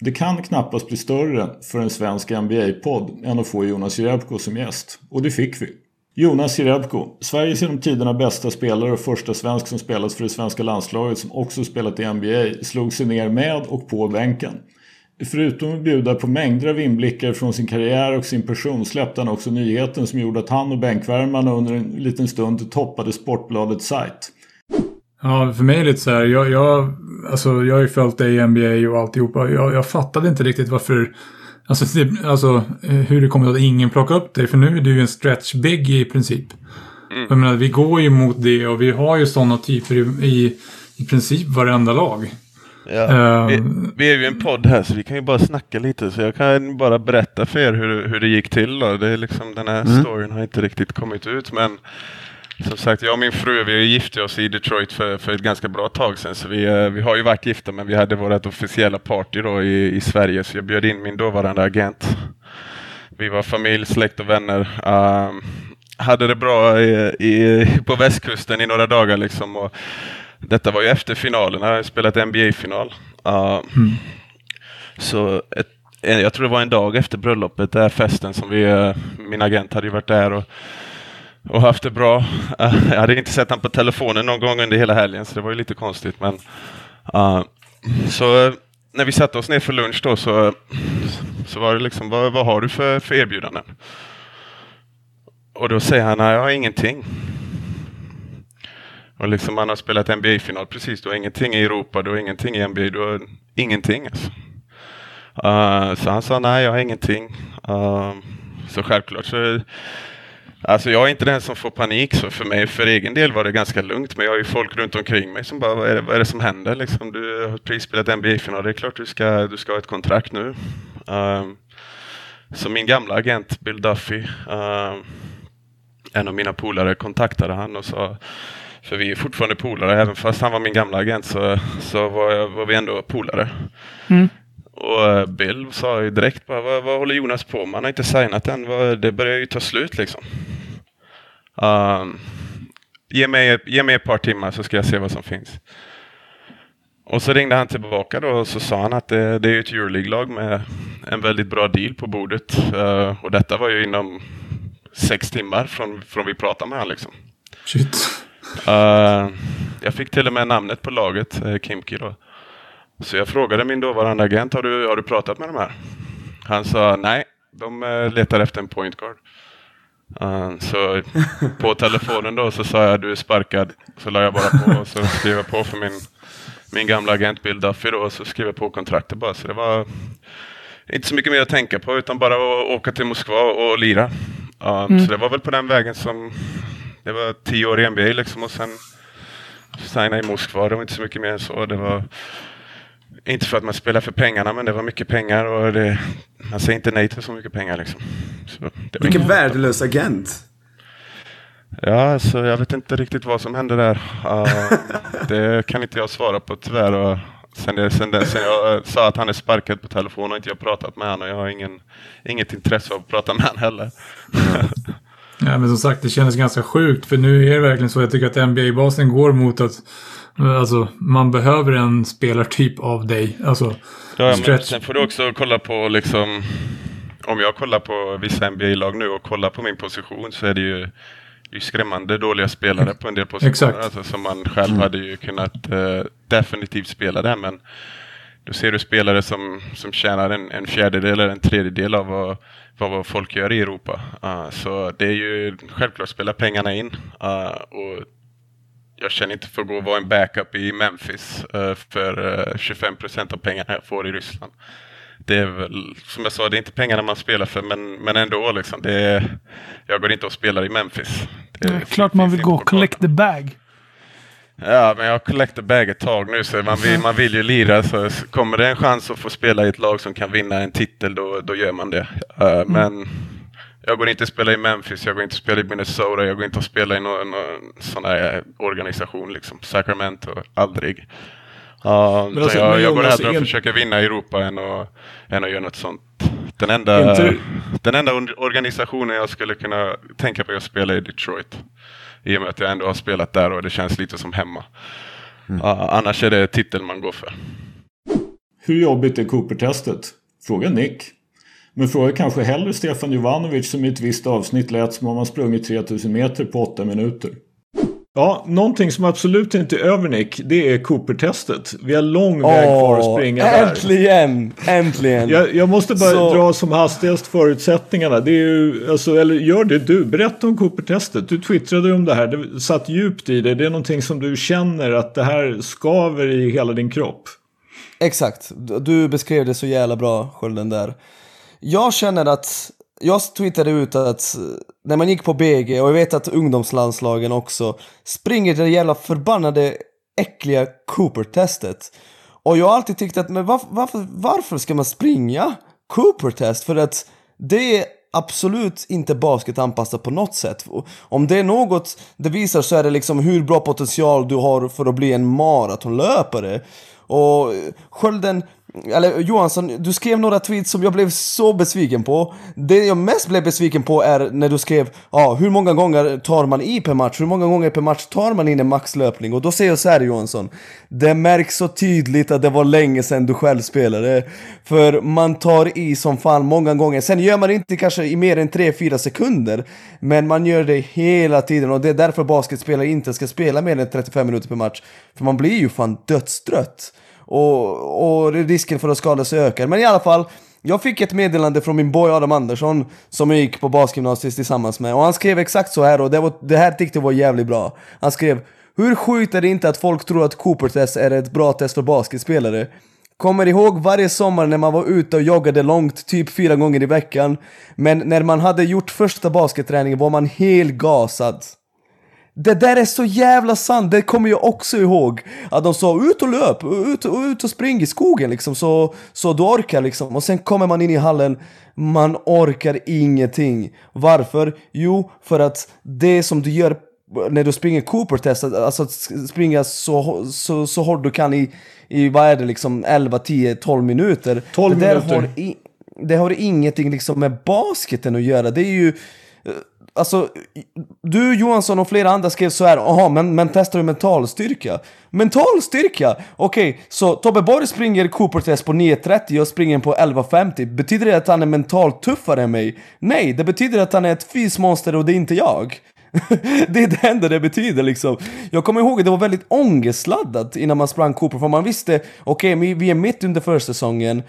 Det kan knappast bli större för en svensk NBA-podd än att få Jonas Jerebko som gäst. Och det fick vi. Jonas Jerebko, Sveriges genom tiderna bästa spelare och första svensk som spelat för det svenska landslaget som också spelat i NBA, slog sig ner med och på bänken. Förutom att bjuda på mängder av inblickar från sin karriär och sin person släppte han också nyheten som gjorde att han och bänkvärmarna under en liten stund toppade Sportbladets sajt. Ja, för mig är det lite så här, jag, jag, alltså, jag har ju följt dig i NBA och alltihopa. Jag, jag fattade inte riktigt varför, alltså, det, alltså eh, hur det kommer att ingen plockar upp dig. För nu är du ju en stretch big i princip. Mm. Jag menar, vi går ju mot det och vi har ju sådana typer i, i, i princip varenda lag. Ja, vi, Ehm. vi är ju en podd här så vi kan ju bara snacka lite så jag kan bara berätta för er hur, hur det gick till då. Det är liksom, den här Mm. storyn har inte riktigt kommit ut men som sagt, jag och min fru vi gifte oss i Detroit för, för ett ganska bra tag sedan. Så vi, eh, vi har ju varit gifta men vi hade vårt officiella party då i, i Sverige så jag bjöd in min dåvarande agent. Vi var familj, släkt och vänner. Ehm, hade det bra i, i, på västkusten i några dagar liksom. Och detta var ju efter finalen, jag har spelat NBA-final. Uh, Så ett, jag tror det var en dag efter bröllopet, där festen som vi, eh, min agent hade ju varit där och, och haft det bra. Eh, jag hade inte sett honom på telefonen någon gång under hela helgen så det var ju lite konstigt. Men, uh, så eh, när vi satte oss ner för lunch då så, så var det liksom, vad, vad har du för, för erbjudanden? Och då säger han, nej jag har ingenting. Och liksom man har spelat NBA-final precis, du har ingenting i Europa, du har ingenting i NBA, du har ingenting. Alltså. Uh, så han sa nej, jag har ingenting. Uh, så självklart så Alltså jag är inte den som får panik så för mig, för egen del var det ganska lugnt. Men jag har ju folk runt omkring mig som bara, vad är det, vad är det som händer liksom? Du har precis spelat NBA-final, det är klart du ska, du ska ha ett kontrakt nu. Uh, så min gamla agent Bill Duffy, uh, en av mina polare kontaktade han och sa för vi är fortfarande polare, även fast han var min gamla agent så, så var, jag, var vi ändå polare. Mm. Och eh, Bill sa ju direkt bara, vad, vad håller Jonas på med? Han har inte signat än. Det börjar ju ta slut liksom. Um, ge, mig, ge mig ett par timmar så ska jag se vad som finns. Och så ringde han tillbaka då och så sa han att det, det är ett Euroleague-lag med en väldigt bra deal på bordet. Eh, och detta var ju inom sex timmar från, från vi pratade med honom liksom. Shit. Eh, jag fick till och med namnet på laget, uh, Kimki då. Så jag frågade min dåvarande agent, har du, har du pratat med de här? Han sa nej, de eh, letar efter en point guard. Uh, så på telefonen då så sa jag du är sparkad. Så la jag bara på och så skrev jag på för min, min gamla agent Bill Duffy då och så skrev jag på kontraktet bara. Så det var inte så mycket mer att tänka på utan bara att åka till Moskva och lira. Uh, Mm. Så det var väl på den vägen som det var tio år i NBA liksom och sen signa i Moskva. Det var inte så mycket mer än så. Det var inte för att man spelar för pengarna men det var mycket pengar och det, man säger inte nej till så mycket pengar liksom. Så Vilken värdelös agent. Ja, alltså, jag vet inte riktigt vad som hände där. Uh, [laughs] det kan inte jag svara på tyvärr. Och sen, det, sen, det, sen jag sa att han är sparkad på telefon och inte jag pratat med honom och jag har ingen, inget intresse av att prata med honom heller. [laughs] Ja, men som sagt, det kändes ganska sjukt. För nu är det verkligen så. Jag tycker att NBA-basen går mot att alltså, man behöver en spelartyp av dig. Alltså, Ja, men stretch. sen får du också kolla på liksom om jag kollar på vissa NBA-lag nu och kollar på min position så är det ju, det är skrämmande dåliga spelare på en del positioner. Exakt. Alltså, som man själv hade ju kunnat eh, definitivt spela där. Men då ser du spelare som, som tjänar en, en fjärdedel eller en tredjedel av vad, vad, vad folk gör i Europa. Uh, så det är ju självklart spelar pengarna in. Uh, och jag känner inte för att gå och vara en backup i Memphis eh, för eh, 25 procent av pengarna jag får i Ryssland. Det är väl, som jag sa, det är inte pengarna man spelar för, men, men ändå liksom. Det är, jag går inte och spelar i Memphis. Det, Det är klart man vill gå collect the bag. Ja, men jag har collected bag ett tag nu så man vill, man vill ju lira. Så kommer det en chans att få spela i ett lag som kan vinna en titel då, då gör man det. Uh, Men jag går inte att spela i Memphis, jag går inte att spela i Minnesota, jag går inte att spela i någon, någon sån här organisation liksom. Sacramento, aldrig. Uh, Men alltså, så jag, men jag går hellre och en- försöker vinna i Europa än att, än att göra något sånt. Den enda, Inte- den enda or- organisationen jag skulle kunna tänka på att spela i Detroit. I och med att jag ändå har spelat där och det känns lite som hemma. Ja, annars är det titeln man går för. Hur jobbigt är Cooper-testet? Fråga Nick. Men fråga kanske hellre Stefan Jovanovic som i ett visst avsnitt lät som om han sprungit 3000 meter på 8 minuter. Ja, någonting som absolut inte är över Nick, det är Cooper-testet. Vi har lång väg kvar att springa där. Äntligen! Äntligen! Jag, jag måste bara Så- dra som hastigast förutsättningarna. Det är ju, alltså, eller gör det du. Berätta om Cooper-testet. Du twittrade om det här. Det satt djupt i dig. Det är någonting som du känner att det här skaver i hela din kropp. Exakt, du beskrev det så jävla bra, Skölden där. Jag känner att, jag twittrade ut att när man gick på BG, och jag vet att ungdomslandslagen också, springer det jävla förbannade äckliga Cooper-testet. Och jag har alltid tyckt att, men varför, varför, varför ska man springa Cooper-test? För att det är absolut inte basketanpassat på något sätt. Om det är något det visar så är det liksom hur bra potential du har för att bli en maratonlöpare. Och Skölden, eller Johansson, du skrev några tweets som jag blev så besviken på. Det jag mest blev besviken på är när du skrev ja, hur många gånger tar man i per match? Hur många gånger per match tar man in en maxlöpning? Och då säger jag så här Johansson, det märks så tydligt att det var länge sedan du själv spelade. För man tar i som fan många gånger. Sen gör man det inte kanske i mer än 3-4 sekunder. Men man gör det hela tiden och det är därför basketspelare inte ska spela mer än 35 minuter per match. För man blir ju fan dödstrött. Och, och risken för att skada sig ökar. Men i alla fall, jag fick ett meddelande från min boy Adam Andersson som jag gick på basgymnasiet tillsammans med. Och han skrev exakt så här och det, var, det här tyckte jag var jävligt bra. Han skrev Hur sjukt är det inte att folk tror att Cooper-test är ett bra test för basketspelare? Kommer ihåg varje sommar när man var ute och joggade långt, typ fyra gånger i veckan. Men när man hade gjort första basketträningen var man helt gasad. Det där är så jävla sant, det kommer jag också ihåg. Att de sa ut och löp, ut, ut och spring i skogen liksom, så, så du orkar liksom. Och sen kommer man in i hallen, man orkar ingenting. Varför? Jo, för att det som du gör när du springer Cooper-test, alltså att springa så, så, så hårt du kan i, i vad är det liksom, 11, 10, 12 minuter. 12 det minuter. Har i, det har ingenting liksom med basketen att göra. Det är ju... Alltså, du Johansson och flera andra skrev så här, jaha, men, men testar du mental styrka? Mental Okej, så Tobbe Borg springer Cooper-test på 9.30 och springer på 11.50. Betyder det att han är mentalt tuffare än mig? Nej, det betyder att han är ett fysmonster och det är inte jag. [laughs] det är det enda det betyder liksom. Jag kommer ihåg att det var väldigt ångestladdat innan man sprang Cooper, för man visste, okej, okay, vi är mitt under försäsongen.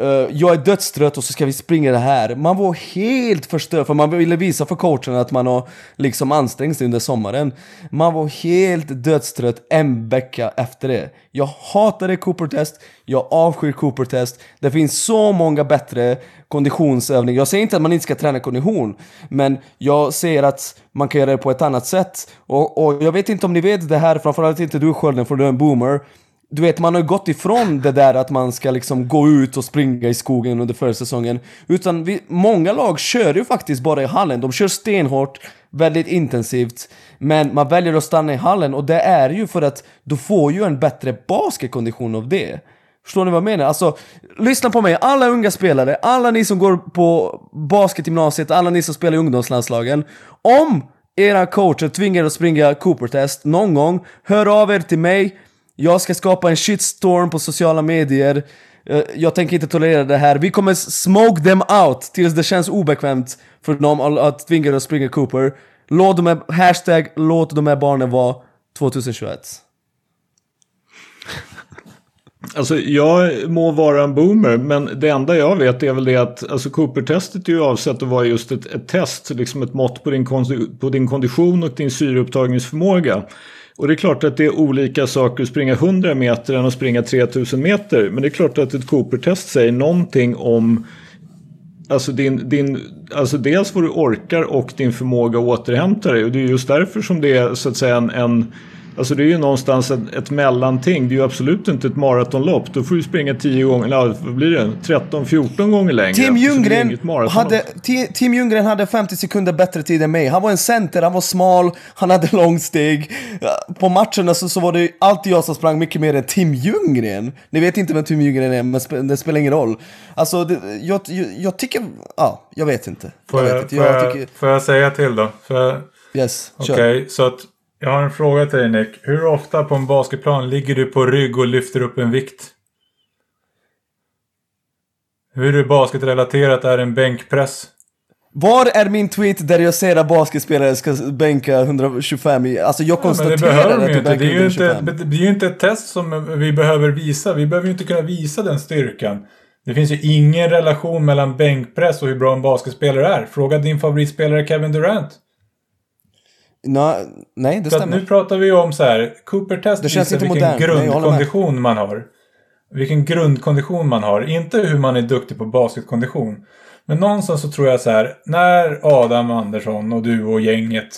Eh, jag är dödstrött och så ska vi springa det här. Man var helt förstörd för man ville visa för coachen att man har liksom ansträngt sig under sommaren. Man var helt dödstrött en vecka efter det. Jag hatade Cooper-test, jag avskyr Cooper-test. Det finns så många bättre konditionsövningar. Jag säger inte att man inte ska träna kondition, men jag säger att man kan göra det på ett annat sätt. Och, och jag vet inte om ni vet det här, framförallt inte du Skölden, för du är en boomer. Du vet, man har gått ifrån det där att man ska liksom gå ut och springa i skogen under försäsongen. Utan vi, många lag kör ju faktiskt bara i hallen. De kör stenhårt, väldigt intensivt. Men man väljer att stanna i hallen och det är ju för att du får ju en bättre basketkondition av det. Förstår ni vad jag menar? Alltså, lyssna på mig, alla unga spelare, alla ni som går på basketgymnasiet, alla ni som spelar i ungdomslandslagen. Om era coacher tvingar er att springa Cooper-test någon gång, hör av er till mig. Jag ska skapa en shitstorm på sociala medier. Eh, jag tänker inte tolerera det här. Vi kommer smoke them out tills det känns obekvämt för dem att- tvinga dem att springa Cooper. Låt de här, hashtag låt de här barnen vara 2021. [laughs] Alltså jag må vara en boomer men det enda jag vet är väl det att alltså Cooper-testet är ju avsett att vara just ett, ett test, liksom ett mått på din, på din kondition och din syreupptagningsförmåga. Och det är klart att det är olika saker att springa 100 meter än att springa 3000 meter. Men det är klart att ett Cooper-test säger någonting om Alltså, din, din, alltså dels vad du orkar och din förmåga att återhämta dig. Och det är just därför som det är så att säga en, en Alltså det är ju någonstans ett, ett mellanting. Det är ju absolut inte ett maratonlopp. Då får du springa 10 gånger, eller vad blir det? 13-14 gånger längre. Tim Så det är Ljunggren, hade, Ti- Tim Ljunggren hade 50 sekunder bättre tid än mig. Han var en center, han var smal, han hade långsteg. På matcherna så, så var det alltid jag som sprang mycket mer än Tim Ljunggren. Ni vet inte vem Tim Ljunggren är, men det spelar ingen roll. Alltså, det, jag, jag, jag tycker... Ja, jag vet inte. Får jag jag, vet inte. får, Jag jag, tycker... får jag säga till då? Jag... Yes, Okej, kör. så att jag har en fråga till dig Nick. Hur ofta på en basketplan ligger du på rygg och lyfter upp en vikt? Hur basketrelaterat är en bänkpress? Var är min tweet där jag säger att basketspelare ska bänka 125 i... Alltså jag Ja, men det konstaterar behöver att du inte. bänkar Det är ju inte, 125. det är ju inte ett test som vi behöver visa. Vi behöver ju inte kunna visa den styrkan. Det finns ju ingen relation mellan bänkpress och hur bra en basketspelare är. Fråga din favoritspelare Kevin Durant. Nå, nej, det Så stämmer. nu pratar vi om så här. Cooper-test visar vilken modernt. Nej, grundkondition man har. Vilken grundkondition man har. Inte hur man är duktig på basketkondition. Men någonstans så tror jag så här. När Adam Andersson och du och gänget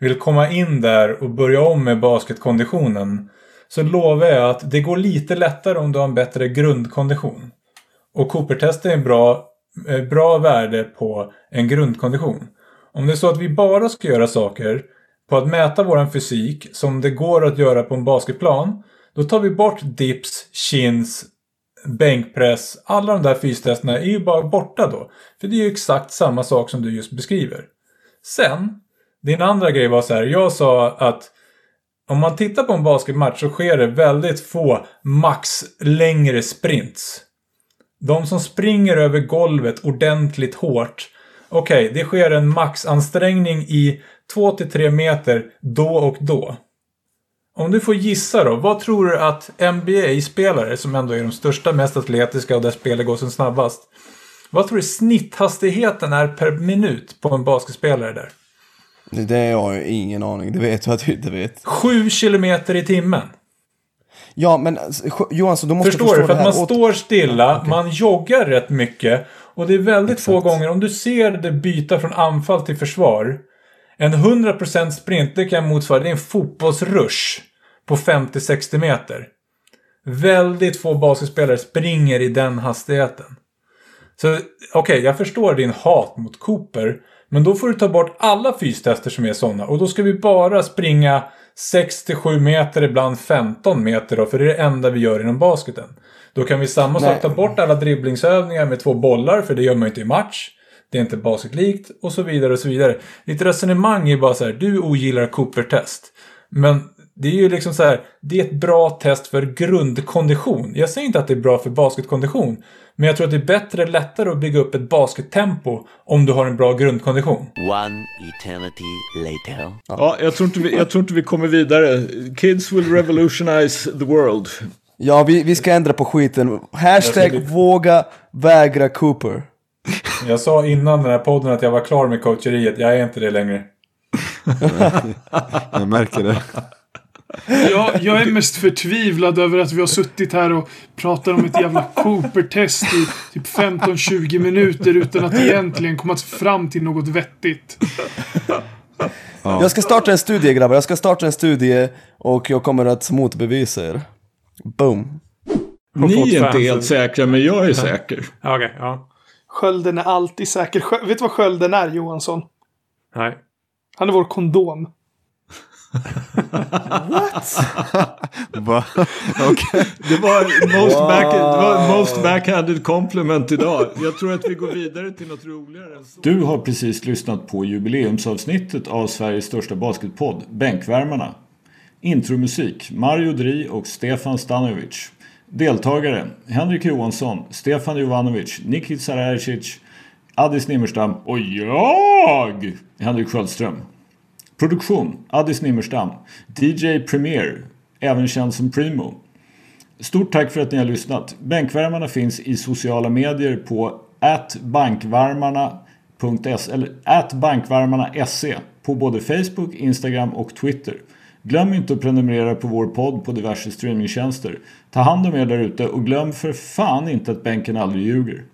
vill komma in där och börja om med basketkonditionen. Så lovar jag att det går lite lättare om du har en bättre grundkondition. Och Cooper-test är en bra, eh, bra värde på en grundkondition. Om det är så att vi bara ska göra saker på att mäta våran fysik som det går att göra på en basketplan. Då tar vi bort dips, chins, bänkpress. Alla de där fystesterna är ju bara borta då. För det är ju exakt samma sak som du just beskriver. Sen, din andra grej var så här. Jag sa att om man tittar på en basketmatch så sker det väldigt få max längre sprints. De som springer över golvet ordentligt hårt. Okej, det sker en maxansträngning i 2-3 meter då och då. Om du får gissa då, vad tror du att NBA-spelare, som ändå är de största, mest atletiska och där spelet går som snabbast. Vad tror du snitthastigheten är per minut på en basketspelare där? Det det har jag ingen aning. Det vet du att du inte vet. 7 kilometer i timmen. Ja, men alltså, Johansson, du måste Förstår förstå du? För att man står stilla, man joggar rätt mycket. Och det är väldigt få gånger, om du ser det byta från anfall till försvar. En 100% sprint, det kan motsvara, det är en fotbollsrush på 50-60 meter. Väldigt få basketspelare springer i den hastigheten. Så okej, jag förstår din hat mot Cooper. Men då får du ta bort alla fystester som är sådana. Och då ska vi bara springa 6-7 meter, ibland 15 meter då. För det är det enda vi gör inom basketen. Då kan vi samma sak ta bort alla dribblingsövningar med två bollar. För det gör man ju inte i match. Det är inte basketlikt. Och så vidare och så vidare. Ditt resonemang är bara så här. Du ogillar Cooper-test. Men det är ju liksom så här. Det är ett bra test för grundkondition. Jag säger inte att det är bra för basketkondition. Men jag tror att det är bättre, lättare att bygga upp ett baskettempo om du har en bra grundkondition. One eternity later. Ja, jag tror, inte vi, jag tror inte vi kommer vidare. Kids will revolutionize the world. Ja, vi, vi ska ändra på skiten. Hashtag våga vägra Cooper. Jag sa innan den här podden att jag var klar med coacheriet. Jag är inte det längre. [laughs] Jag märker det. Jag, jag är mest förtvivlad över att vi har suttit här och pratat om ett jävla Cooper-test i typ 15-20 minuter utan att egentligen komma fram till något vettigt. Jag ska starta en studie grabbar, jag ska starta en studie och jag kommer att motbevisa er. Boom. Ni är inte helt säkra, men jag är säker. Okej, ja. Skölden är alltid säker. Skö- vet du vad skölden är, Johansson? Nej. Han är vår kondom. [laughs] Va? Okej. Det var most, Wow. back, det var most backhanded compliment idag. Jag tror att vi går vidare till något roligare än så. Du har precis lyssnat på jubileumsavsnittet av Sveriges största basketpodd, Bänkvärmarna. Intromusik, Mario Dri och Stefan Stanovic. Deltagare, Henrik Johansson, Stefan Jovanovic, Nikit Sarajcic, Addis Nimmerstam och jag, Henrik Sköldström. Produktion, Addis Nimmerstam. DJ Premier, även känd som Primo. Stort tack för att ni har lyssnat. Bänkvärmarna finns i sociala medier på bankvarmarna.se bankvarmarna.se på både Facebook, Instagram och Twitter. Glöm inte att prenumerera på vår podd på diverse streamingtjänster. Ta hand om er därute och glöm för fan inte att bänken aldrig ljuger.